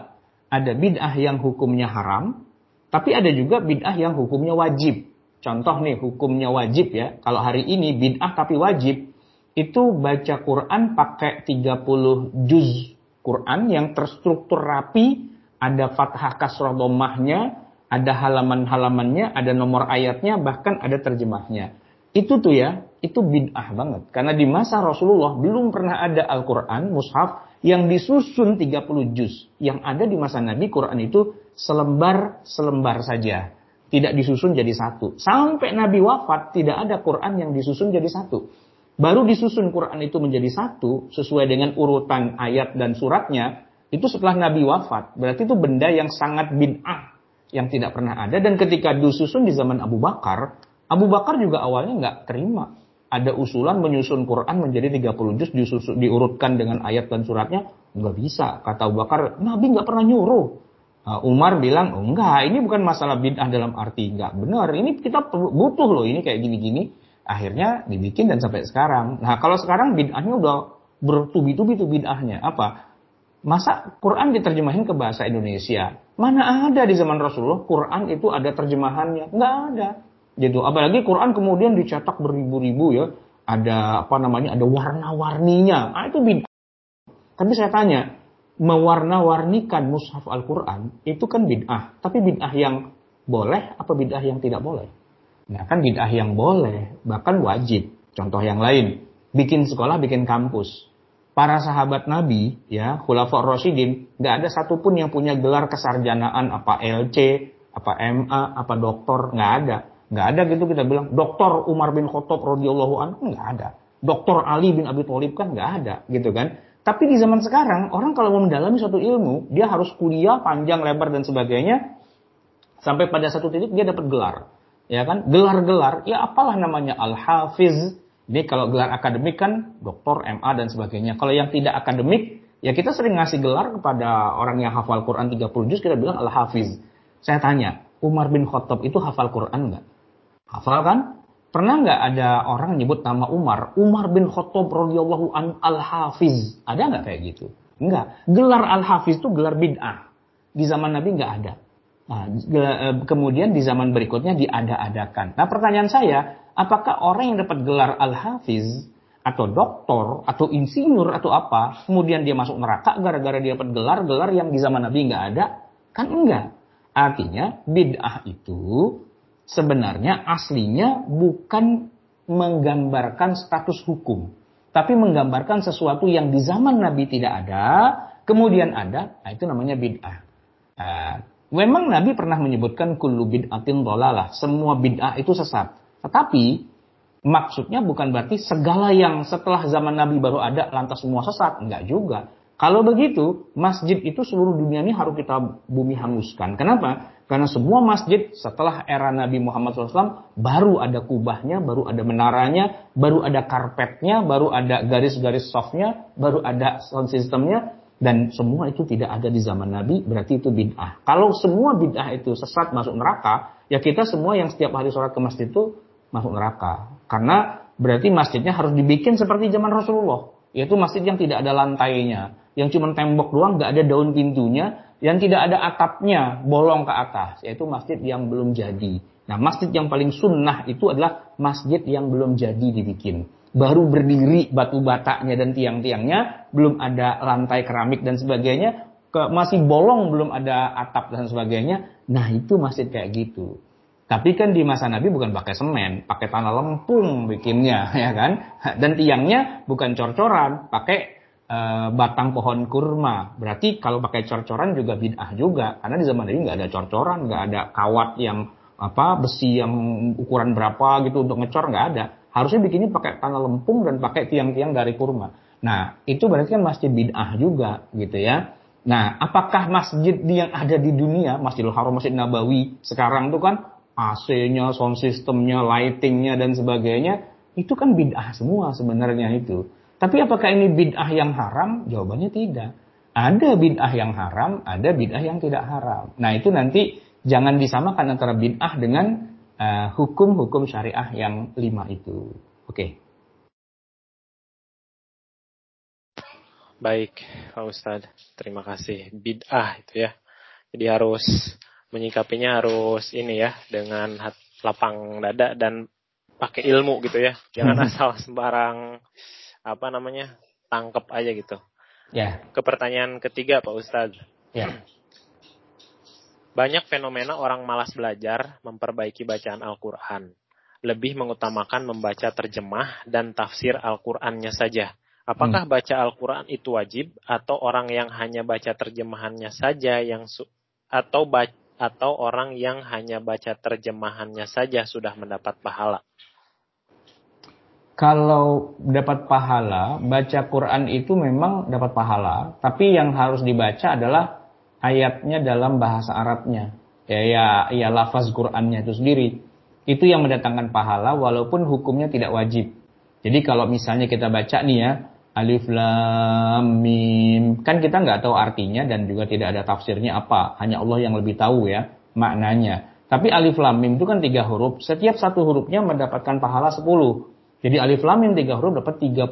Ada bid'ah yang hukumnya haram, tapi ada juga bid'ah yang hukumnya wajib. Contoh nih, hukumnya wajib ya. Kalau hari ini bid'ah tapi wajib, itu baca Quran pakai 30 juz Quran yang terstruktur rapi, ada fathah kasrah domahnya, ada halaman-halamannya, ada nomor ayatnya, bahkan ada terjemahnya. Itu tuh ya, itu bid'ah banget. Karena di masa Rasulullah belum pernah ada Al-Quran, mushaf, yang disusun 30 juz. Yang ada di masa Nabi, Quran itu selembar-selembar saja. Tidak disusun jadi satu. Sampai Nabi wafat, tidak ada Quran yang disusun jadi satu. Baru disusun Quran itu menjadi satu, sesuai dengan urutan ayat dan suratnya, itu setelah Nabi wafat. Berarti itu benda yang sangat bid'ah yang tidak pernah ada dan ketika disusun di zaman Abu Bakar, Abu Bakar juga awalnya nggak terima. Ada usulan menyusun Quran menjadi 30 juz disusun, diurutkan dengan ayat dan suratnya, nggak bisa. Kata Abu Bakar, Nabi nggak pernah nyuruh. Uh, Umar bilang, oh, enggak, ini bukan masalah bid'ah dalam arti nggak benar. Ini kita butuh loh, ini kayak gini-gini. Akhirnya dibikin dan sampai sekarang. Nah kalau sekarang bid'ahnya udah bertubi-tubi tuh bid'ahnya. Apa? Masa Quran diterjemahin ke bahasa Indonesia? Mana ada di zaman Rasulullah Quran itu ada terjemahannya? Nggak ada. Gitu. Apalagi Quran kemudian dicetak beribu-ribu ya. Ada apa namanya? Ada warna-warninya. Ah itu bid'ah. Tapi saya tanya, mewarna-warnikan mushaf Al-Quran itu kan bid'ah. Tapi bid'ah yang boleh apa bid'ah yang tidak boleh? Nah kan bid'ah yang boleh, bahkan wajib. Contoh yang lain, bikin sekolah, bikin kampus. Para sahabat Nabi, ya, Khulafaur Rasyidin, nggak ada satupun yang punya gelar kesarjanaan apa LC, apa MA, apa doktor, nggak ada. Nggak ada gitu kita bilang, doktor Umar bin Khattab radhiyallahu anhu, nggak ada. Doktor Ali bin Abi Thalib kan nggak ada, gitu kan. Tapi di zaman sekarang, orang kalau mau mendalami suatu ilmu, dia harus kuliah panjang, lebar, dan sebagainya, sampai pada satu titik dia dapat gelar. Ya kan, gelar-gelar, ya apalah namanya, Al-Hafiz, ini kalau gelar akademik kan doktor, MA, dan sebagainya. Kalau yang tidak akademik, ya kita sering ngasih gelar kepada orang yang hafal Quran 30 juz, kita bilang Al-Hafiz. Saya tanya, Umar bin Khattab itu hafal Quran nggak? Hafal kan? Pernah nggak ada orang nyebut nama Umar? Umar bin Khattab radhiyallahu an al-Hafiz. Ada nggak kayak gitu? Enggak. Gelar al-Hafiz itu gelar bid'ah. Di zaman Nabi nggak ada. Nah, eh, kemudian di zaman berikutnya diada-adakan. Nah pertanyaan saya, apakah orang yang dapat gelar al-Hafiz atau doktor atau insinyur atau apa, kemudian dia masuk neraka gara-gara dia dapat gelar-gelar yang di zaman Nabi nggak ada? Kan enggak. Artinya bid'ah itu sebenarnya aslinya bukan menggambarkan status hukum, tapi menggambarkan sesuatu yang di zaman Nabi tidak ada, kemudian ada, nah itu namanya bid'ah. Nah, memang Nabi pernah menyebutkan kullu bid'atin dolalah, semua bid'ah itu sesat. Tetapi maksudnya bukan berarti segala yang setelah zaman Nabi baru ada lantas semua sesat, enggak juga. Kalau begitu, masjid itu seluruh dunia ini harus kita bumi hanguskan. Kenapa? Karena semua masjid setelah era Nabi Muhammad SAW baru ada kubahnya, baru ada menaranya, baru ada karpetnya, baru ada garis-garis softnya, baru ada sound systemnya, dan semua itu tidak ada di zaman Nabi, berarti itu bid'ah. Kalau semua bid'ah itu sesat masuk neraka, ya kita semua yang setiap hari sholat ke masjid itu masuk neraka. Karena berarti masjidnya harus dibikin seperti zaman Rasulullah. Yaitu masjid yang tidak ada lantainya, yang cuma tembok doang, nggak ada daun pintunya, yang tidak ada atapnya bolong ke atas, yaitu masjid yang belum jadi. Nah, masjid yang paling sunnah itu adalah masjid yang belum jadi dibikin. Baru berdiri batu batanya dan tiang-tiangnya, belum ada lantai keramik dan sebagainya, ke, masih bolong belum ada atap dan sebagainya. Nah, itu masjid kayak gitu. Tapi kan di masa Nabi bukan pakai semen, pakai tanah lempung bikinnya, ya kan? Dan tiangnya bukan cor-coran, pakai Eh, batang pohon kurma. Berarti kalau pakai cor-coran juga bid'ah juga. Karena di zaman ini nggak ada cor-coran, nggak ada kawat yang apa besi yang ukuran berapa gitu untuk ngecor nggak ada. Harusnya bikinnya pakai tanah lempung dan pakai tiang-tiang dari kurma. Nah, itu berarti kan masjid bid'ah juga gitu ya. Nah, apakah masjid yang ada di dunia, Masjidil Haram, Masjid Nabawi, sekarang itu kan AC-nya, sound systemnya, lightingnya, dan sebagainya, itu kan bid'ah semua sebenarnya itu. Tapi apakah ini bid'ah yang haram? Jawabannya tidak. Ada bid'ah yang haram, ada bid'ah yang tidak haram. Nah itu nanti jangan disamakan antara bid'ah dengan eh, hukum-hukum uh, syariah yang lima itu. Oke. Okay. Baik, Pak Ustadz. Terima kasih. Bid'ah itu ya. Jadi harus menyikapinya harus ini ya dengan lapang dada dan pakai ilmu gitu ya. Jangan asal sembarang apa namanya tangkep aja gitu. Ya. Ke pertanyaan ketiga Pak Ustadz. Ya. Banyak fenomena orang malas belajar memperbaiki bacaan Al-Quran. Lebih mengutamakan membaca terjemah dan tafsir Al-Qurannya saja. Apakah hmm. baca Al-Quran itu wajib atau orang yang hanya baca terjemahannya saja yang su atau atau orang yang hanya baca terjemahannya saja sudah mendapat pahala? Kalau dapat pahala, baca Quran itu memang dapat pahala, tapi yang harus dibaca adalah ayatnya dalam bahasa Arabnya. Ya ya, ya lafaz Qurannya itu sendiri. Itu yang mendatangkan pahala walaupun hukumnya tidak wajib. Jadi kalau misalnya kita baca nih ya, alif lam mim, kan kita nggak tahu artinya dan juga tidak ada tafsirnya apa, hanya Allah yang lebih tahu ya maknanya. Tapi alif lam mim itu kan tiga huruf, setiap satu hurufnya mendapatkan pahala sepuluh. Jadi alif lam mim tiga huruf dapat 30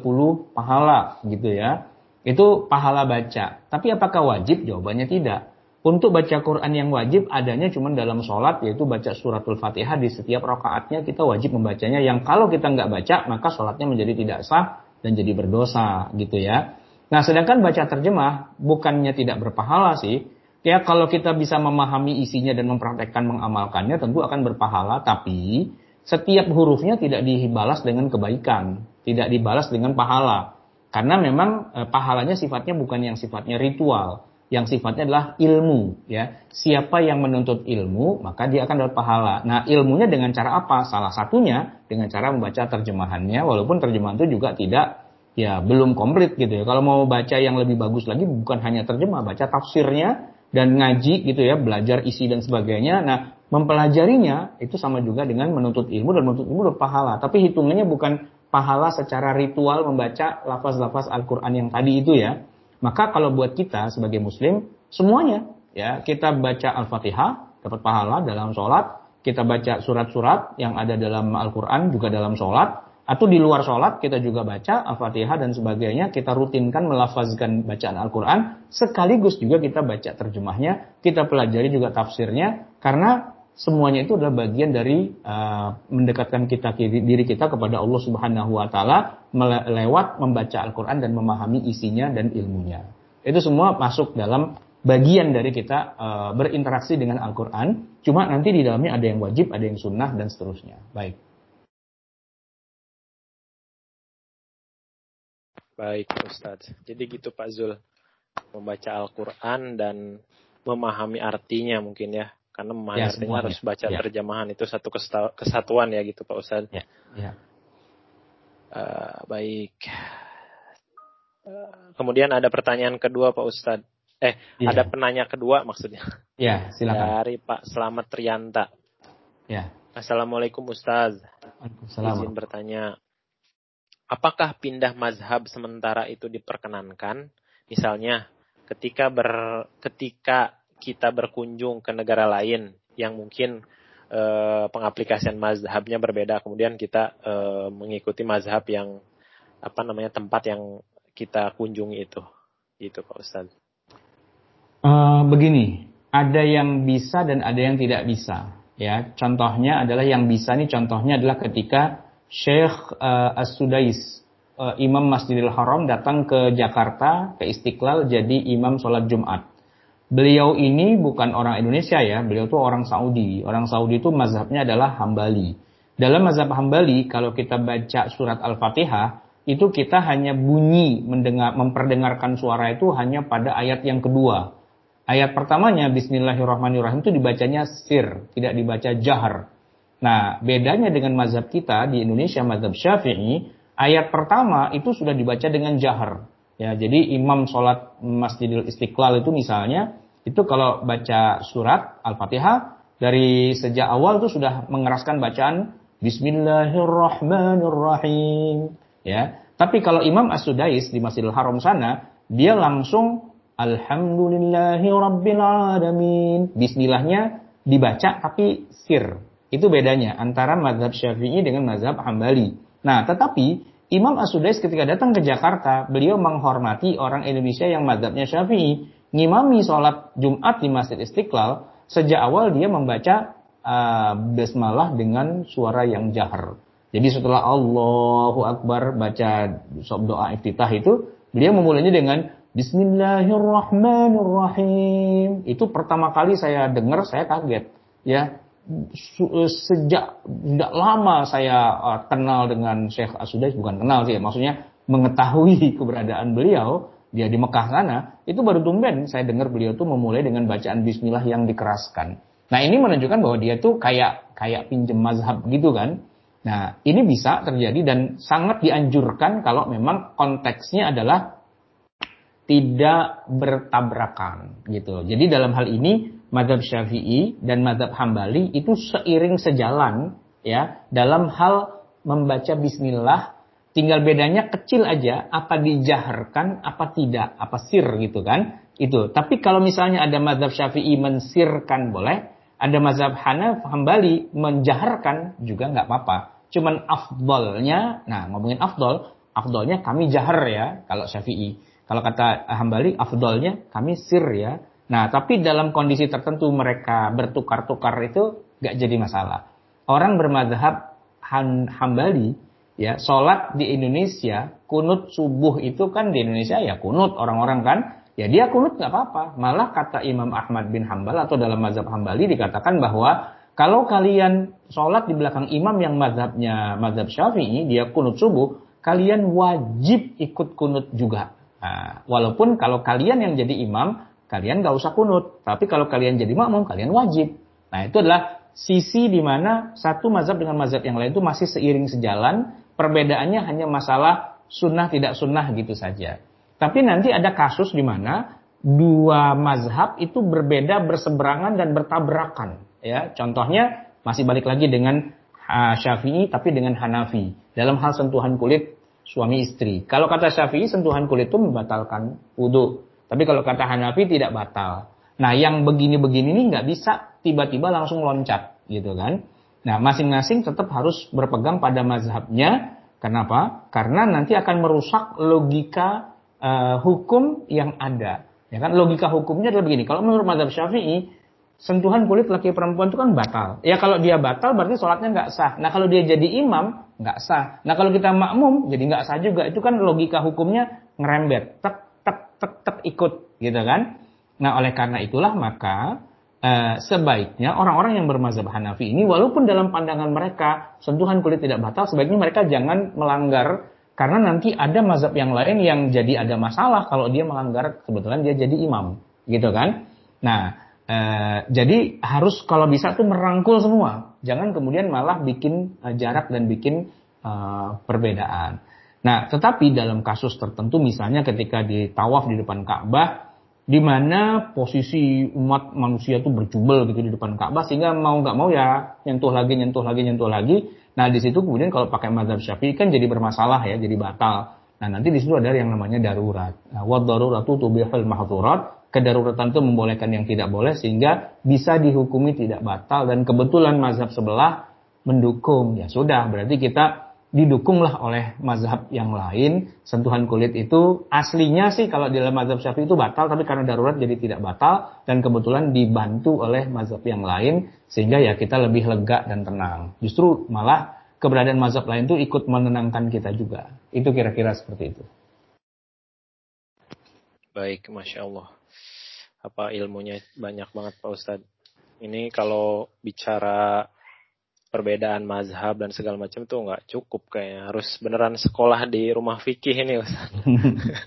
pahala gitu ya. Itu pahala baca. Tapi apakah wajib? Jawabannya tidak. Untuk baca Quran yang wajib adanya cuma dalam sholat yaitu baca suratul fatihah di setiap rakaatnya kita wajib membacanya. Yang kalau kita nggak baca maka sholatnya menjadi tidak sah dan jadi berdosa gitu ya. Nah sedangkan baca terjemah bukannya tidak berpahala sih. Ya kalau kita bisa memahami isinya dan mempraktekkan mengamalkannya tentu akan berpahala. Tapi setiap hurufnya tidak dibalas dengan kebaikan, tidak dibalas dengan pahala. Karena memang e, pahalanya sifatnya bukan yang sifatnya ritual, yang sifatnya adalah ilmu. Ya, siapa yang menuntut ilmu maka dia akan dapat pahala. Nah ilmunya dengan cara apa? Salah satunya dengan cara membaca terjemahannya, walaupun terjemahan itu juga tidak ya belum komplit gitu ya. Kalau mau baca yang lebih bagus lagi bukan hanya terjemah, baca tafsirnya dan ngaji gitu ya, belajar isi dan sebagainya. Nah, mempelajarinya itu sama juga dengan menuntut ilmu dan menuntut ilmu berpahala. Tapi hitungannya bukan pahala secara ritual membaca lafaz-lafaz Al-Qur'an yang tadi itu ya. Maka kalau buat kita sebagai muslim semuanya ya, kita baca Al-Fatihah dapat pahala dalam sholat, kita baca surat-surat yang ada dalam Al-Qur'an juga dalam sholat, atau di luar sholat kita juga baca Al-Fatihah dan sebagainya, kita rutinkan melafazkan bacaan Al-Quran, sekaligus juga kita baca terjemahnya, kita pelajari juga tafsirnya, karena semuanya itu adalah bagian dari uh, mendekatkan kita diri kita kepada Allah Subhanahu wa taala lewat membaca Al-Qur'an dan memahami isinya dan ilmunya. Itu semua masuk dalam bagian dari kita uh, berinteraksi dengan Al-Qur'an, cuma nanti di dalamnya ada yang wajib, ada yang sunnah dan seterusnya. Baik. Baik Ustaz. Jadi gitu Pak Zul. Membaca Al-Quran dan memahami artinya mungkin ya. Karena memahami ya, artinya harus baca ya. terjemahan. Itu satu kesatuan ya gitu Pak Ustaz. Ya. ya. Uh, baik. Uh, kemudian ada pertanyaan kedua Pak Ustadz. Eh, ya. ada penanya kedua maksudnya. Ya, silakan. Dari Pak Selamat Trianta. Ya. Assalamualaikum Ustaz. Izin bertanya apakah pindah mazhab sementara itu diperkenankan? Misalnya, ketika ber, ketika kita berkunjung ke negara lain yang mungkin e, pengaplikasian mazhabnya berbeda, kemudian kita e, mengikuti mazhab yang apa namanya tempat yang kita kunjungi itu, itu Pak Ustaz. Uh, begini, ada yang bisa dan ada yang tidak bisa. Ya, contohnya adalah yang bisa nih contohnya adalah ketika Syekh uh, As-Sudais, uh, Imam Masjidil Haram datang ke Jakarta, ke Istiqlal jadi imam sholat Jumat. Beliau ini bukan orang Indonesia ya, beliau itu orang Saudi. Orang Saudi itu mazhabnya adalah Hambali. Dalam mazhab Hambali, kalau kita baca surat Al-Fatihah, itu kita hanya bunyi mendengar, memperdengarkan suara itu hanya pada ayat yang kedua. Ayat pertamanya Bismillahirrahmanirrahim itu dibacanya sir, tidak dibaca jahar. Nah, bedanya dengan mazhab kita di Indonesia, mazhab Syafi'i, ayat pertama itu sudah dibaca dengan jahar. Ya, jadi imam sholat Masjidil Istiqlal itu misalnya, itu kalau baca surat Al-Fatihah, dari sejak awal itu sudah mengeraskan bacaan Bismillahirrahmanirrahim. Ya, tapi kalau Imam As-Sudais di Masjidil Haram sana, dia langsung Alhamdulillahi Rabbil. Bismillahnya dibaca tapi sir. Itu bedanya antara mazhab Syafi'i dengan mazhab Hambali. Nah, tetapi Imam As-Sudais ketika datang ke Jakarta, beliau menghormati orang Indonesia yang mazhabnya Syafi'i, ngimami sholat Jumat di Masjid Istiqlal, sejak awal dia membaca uh, basmalah dengan suara yang jahar. Jadi setelah Allahu Akbar baca doa iftitah itu, beliau memulainya dengan Bismillahirrahmanirrahim. Itu pertama kali saya dengar, saya kaget. Ya, Eh, sejak tidak lama saya uh, kenal dengan Syekh Asudais bukan kenal sih maksudnya mengetahui keberadaan beliau dia di Mekah sana itu baru tumben saya dengar beliau tuh memulai dengan bacaan Bismillah yang dikeraskan. Nah ini menunjukkan bahwa dia tuh kayak kayak pinjem mazhab gitu kan. Nah ini bisa terjadi dan sangat dianjurkan kalau memang konteksnya adalah tidak bertabrakan gitu jadi dalam hal ini madhab syafi'i dan madhab hambali itu seiring sejalan ya dalam hal membaca bismillah tinggal bedanya kecil aja apa dijaharkan apa tidak apa sir gitu kan? Itu. Tapi kalau misalnya ada madhab syafi'i mensirkan boleh ada mazhab Hanaf Hambali menjaharkan juga nggak apa-apa. Cuman afdolnya nah ngomongin afdol afdolnya kami jahar ya kalau Syafi'i. Kalau kata Hambali afdolnya kami sir ya. Nah, tapi dalam kondisi tertentu mereka bertukar-tukar itu gak jadi masalah. Orang bermadhab hambali, ya, sholat di Indonesia, kunut subuh itu kan di Indonesia ya kunut orang-orang kan, ya dia kunut nggak apa-apa. Malah kata Imam Ahmad bin Hambal atau dalam mazhab Hambali dikatakan bahwa kalau kalian sholat di belakang imam yang mazhabnya mazhab Syafi'i, dia kunut subuh, kalian wajib ikut kunut juga. Nah, walaupun kalau kalian yang jadi imam, kalian nggak usah kunut. Tapi kalau kalian jadi makmum, kalian wajib. Nah itu adalah sisi di mana satu mazhab dengan mazhab yang lain itu masih seiring sejalan. Perbedaannya hanya masalah sunnah tidak sunnah gitu saja. Tapi nanti ada kasus di mana dua mazhab itu berbeda, berseberangan dan bertabrakan. Ya, contohnya masih balik lagi dengan Syafi'i tapi dengan Hanafi dalam hal sentuhan kulit suami istri. Kalau kata Syafi'i sentuhan kulit itu membatalkan wudhu. Tapi kalau kata Hanafi tidak batal. Nah yang begini-begini ini nggak bisa tiba-tiba langsung loncat gitu kan. Nah masing-masing tetap harus berpegang pada mazhabnya. Kenapa? Karena nanti akan merusak logika uh, hukum yang ada. Ya kan logika hukumnya adalah begini. Kalau menurut mazhab Syafi'i sentuhan kulit laki perempuan itu kan batal. Ya kalau dia batal berarti sholatnya nggak sah. Nah kalau dia jadi imam nggak sah. Nah kalau kita makmum jadi nggak sah juga. Itu kan logika hukumnya ngerembet, tek tek tek tek ikut gitu kan. Nah oleh karena itulah maka eh, sebaiknya orang-orang yang bermazhab Hanafi ini walaupun dalam pandangan mereka sentuhan kulit tidak batal, sebaiknya mereka jangan melanggar karena nanti ada mazhab yang lain yang jadi ada masalah kalau dia melanggar kebetulan dia jadi imam gitu kan. Nah Eh, jadi harus kalau bisa tuh merangkul semua, jangan kemudian malah bikin uh, jarak dan bikin uh, perbedaan. Nah, tetapi dalam kasus tertentu misalnya ketika di tawaf di depan Ka'bah, di mana posisi umat manusia itu berjubel gitu di depan Ka'bah sehingga mau nggak mau ya nyentuh lagi, nyentuh lagi, nyentuh lagi. Nah, di situ kemudian kalau pakai mazhab Syafi'i kan jadi bermasalah ya, jadi batal. Nah, nanti di situ ada yang namanya darurat. Nah, wa daruratu tubihul mahdurat kedaruratan itu membolehkan yang tidak boleh sehingga bisa dihukumi tidak batal dan kebetulan mazhab sebelah mendukung ya sudah berarti kita didukunglah oleh mazhab yang lain. Sentuhan kulit itu aslinya sih kalau di dalam mazhab syafi'i itu batal tapi karena darurat jadi tidak batal dan kebetulan dibantu oleh mazhab yang lain sehingga ya kita lebih lega dan tenang. Justru malah keberadaan mazhab lain itu ikut menenangkan kita juga. Itu kira-kira seperti itu. Baik masya Allah. Apa ilmunya? Banyak banget Pak Ustadz. Ini kalau bicara perbedaan mazhab dan segala macam tuh nggak cukup kayaknya harus beneran sekolah di rumah fikih ini Ustaz.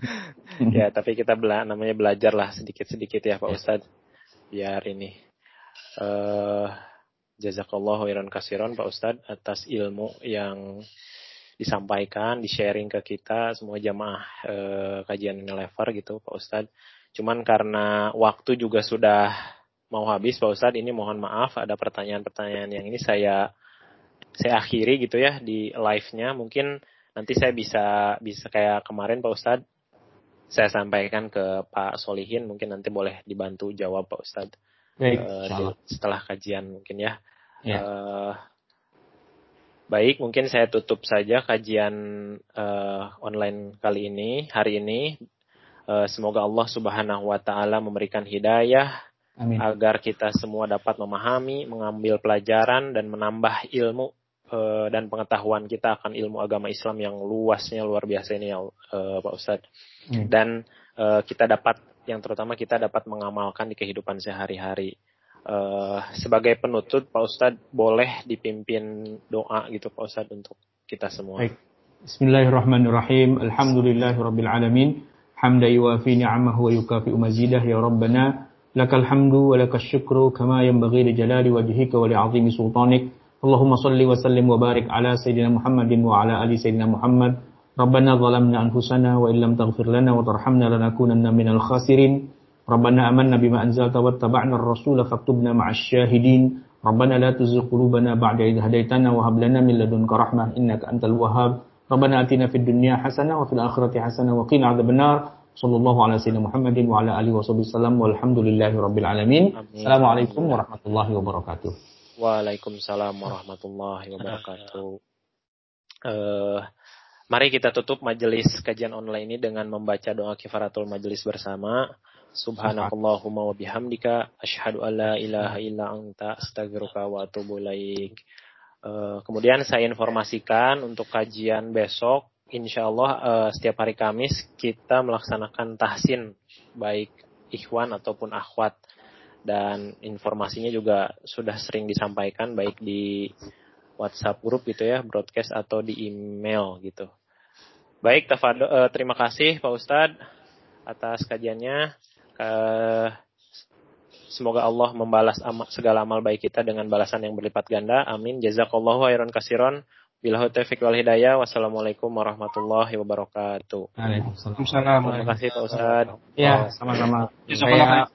ya tapi kita bela namanya belajar lah sedikit-sedikit ya Pak ya. Ustadz biar ini uh, jazakallah khairan kasiron Pak Ustadz atas ilmu yang disampaikan, di-sharing ke kita semua jamaah uh, kajian lever gitu Pak Ustadz. Cuman karena waktu juga sudah mau habis Pak Ustadz, ini mohon maaf ada pertanyaan-pertanyaan yang ini saya saya akhiri gitu ya di live-nya. Mungkin nanti saya bisa bisa kayak kemarin Pak Ustadz saya sampaikan ke Pak Solihin mungkin nanti boleh dibantu jawab Pak Ustadz Baik, uh, setelah kajian mungkin ya. ya. Uh, baik, mungkin saya tutup saja kajian uh, online kali ini hari ini Eh, semoga Allah Subhanahu wa taala memberikan hidayah Amin. agar kita semua dapat memahami, mengambil pelajaran dan menambah ilmu eh, dan pengetahuan kita akan ilmu agama Islam yang luasnya luar biasa ini ya e, Pak Ustadz. Dan eh, kita dapat yang terutama kita dapat mengamalkan di kehidupan sehari-hari. sebagai penutup Pak Ustadz boleh dipimpin doa gitu Pak Ustadz untuk kita semua. Baik. Bismillahirrahmanirrahim. Alhamdulillahirabbil alamin. Hamda yuafi ni'amahu wa yukafi mazidah ya Rabbana لك الحمد ولك الشكر كما ينبغي لجلال وجهك ولعظيم سلطانك. اللهم صل وسلم وبارك على سيدنا محمد وعلى آل سيدنا محمد. ربنا ظلمنا أنفسنا وإن لم تغفر لنا وترحمنا لنكونن من الخاسرين. ربنا آمنا بما أنزلت واتبعنا الرسول فاكتبنا مع الشاهدين. ربنا لا تزغ قلوبنا بعد إذ هديتنا وهب لنا من لدنك رحمة إنك أنت الوهاب. ربنا آتنا في الدنيا حسنة وفي الآخرة حسنة وقنا عذاب النار. sallallahu alaihi wasallam Muhammadin wa ala alihi wasallam walhamdulillahi rabbil alamin. Assalamualaikum warahmatullahi wabarakatuh. Waalaikumsalam warahmatullahi wabarakatuh. Uh, mari kita tutup majelis kajian online ini dengan membaca doa kifaratul majelis bersama. Subhanakallahumma wa bihamdika asyhadu alla ilaha illa anta astaghfiruka wa atubu ilaik. Uh, kemudian saya informasikan untuk kajian besok insya Allah uh, setiap hari Kamis kita melaksanakan tahsin baik ikhwan ataupun akhwat dan informasinya juga sudah sering disampaikan baik di WhatsApp grup gitu ya, broadcast atau di email gitu. Baik, Tafado, uh, terima kasih Pak Ustadz atas kajiannya. Uh, semoga Allah membalas segala amal baik kita dengan balasan yang berlipat ganda. Amin. Jazakallahu khairan kasiron. Bila taufiq wal hidayah. Wassalamualaikum warahmatullahi wabarakatuh. Waalaikumsalam. Terima kasih Pak Ustaz. Ya, sama-sama. Saya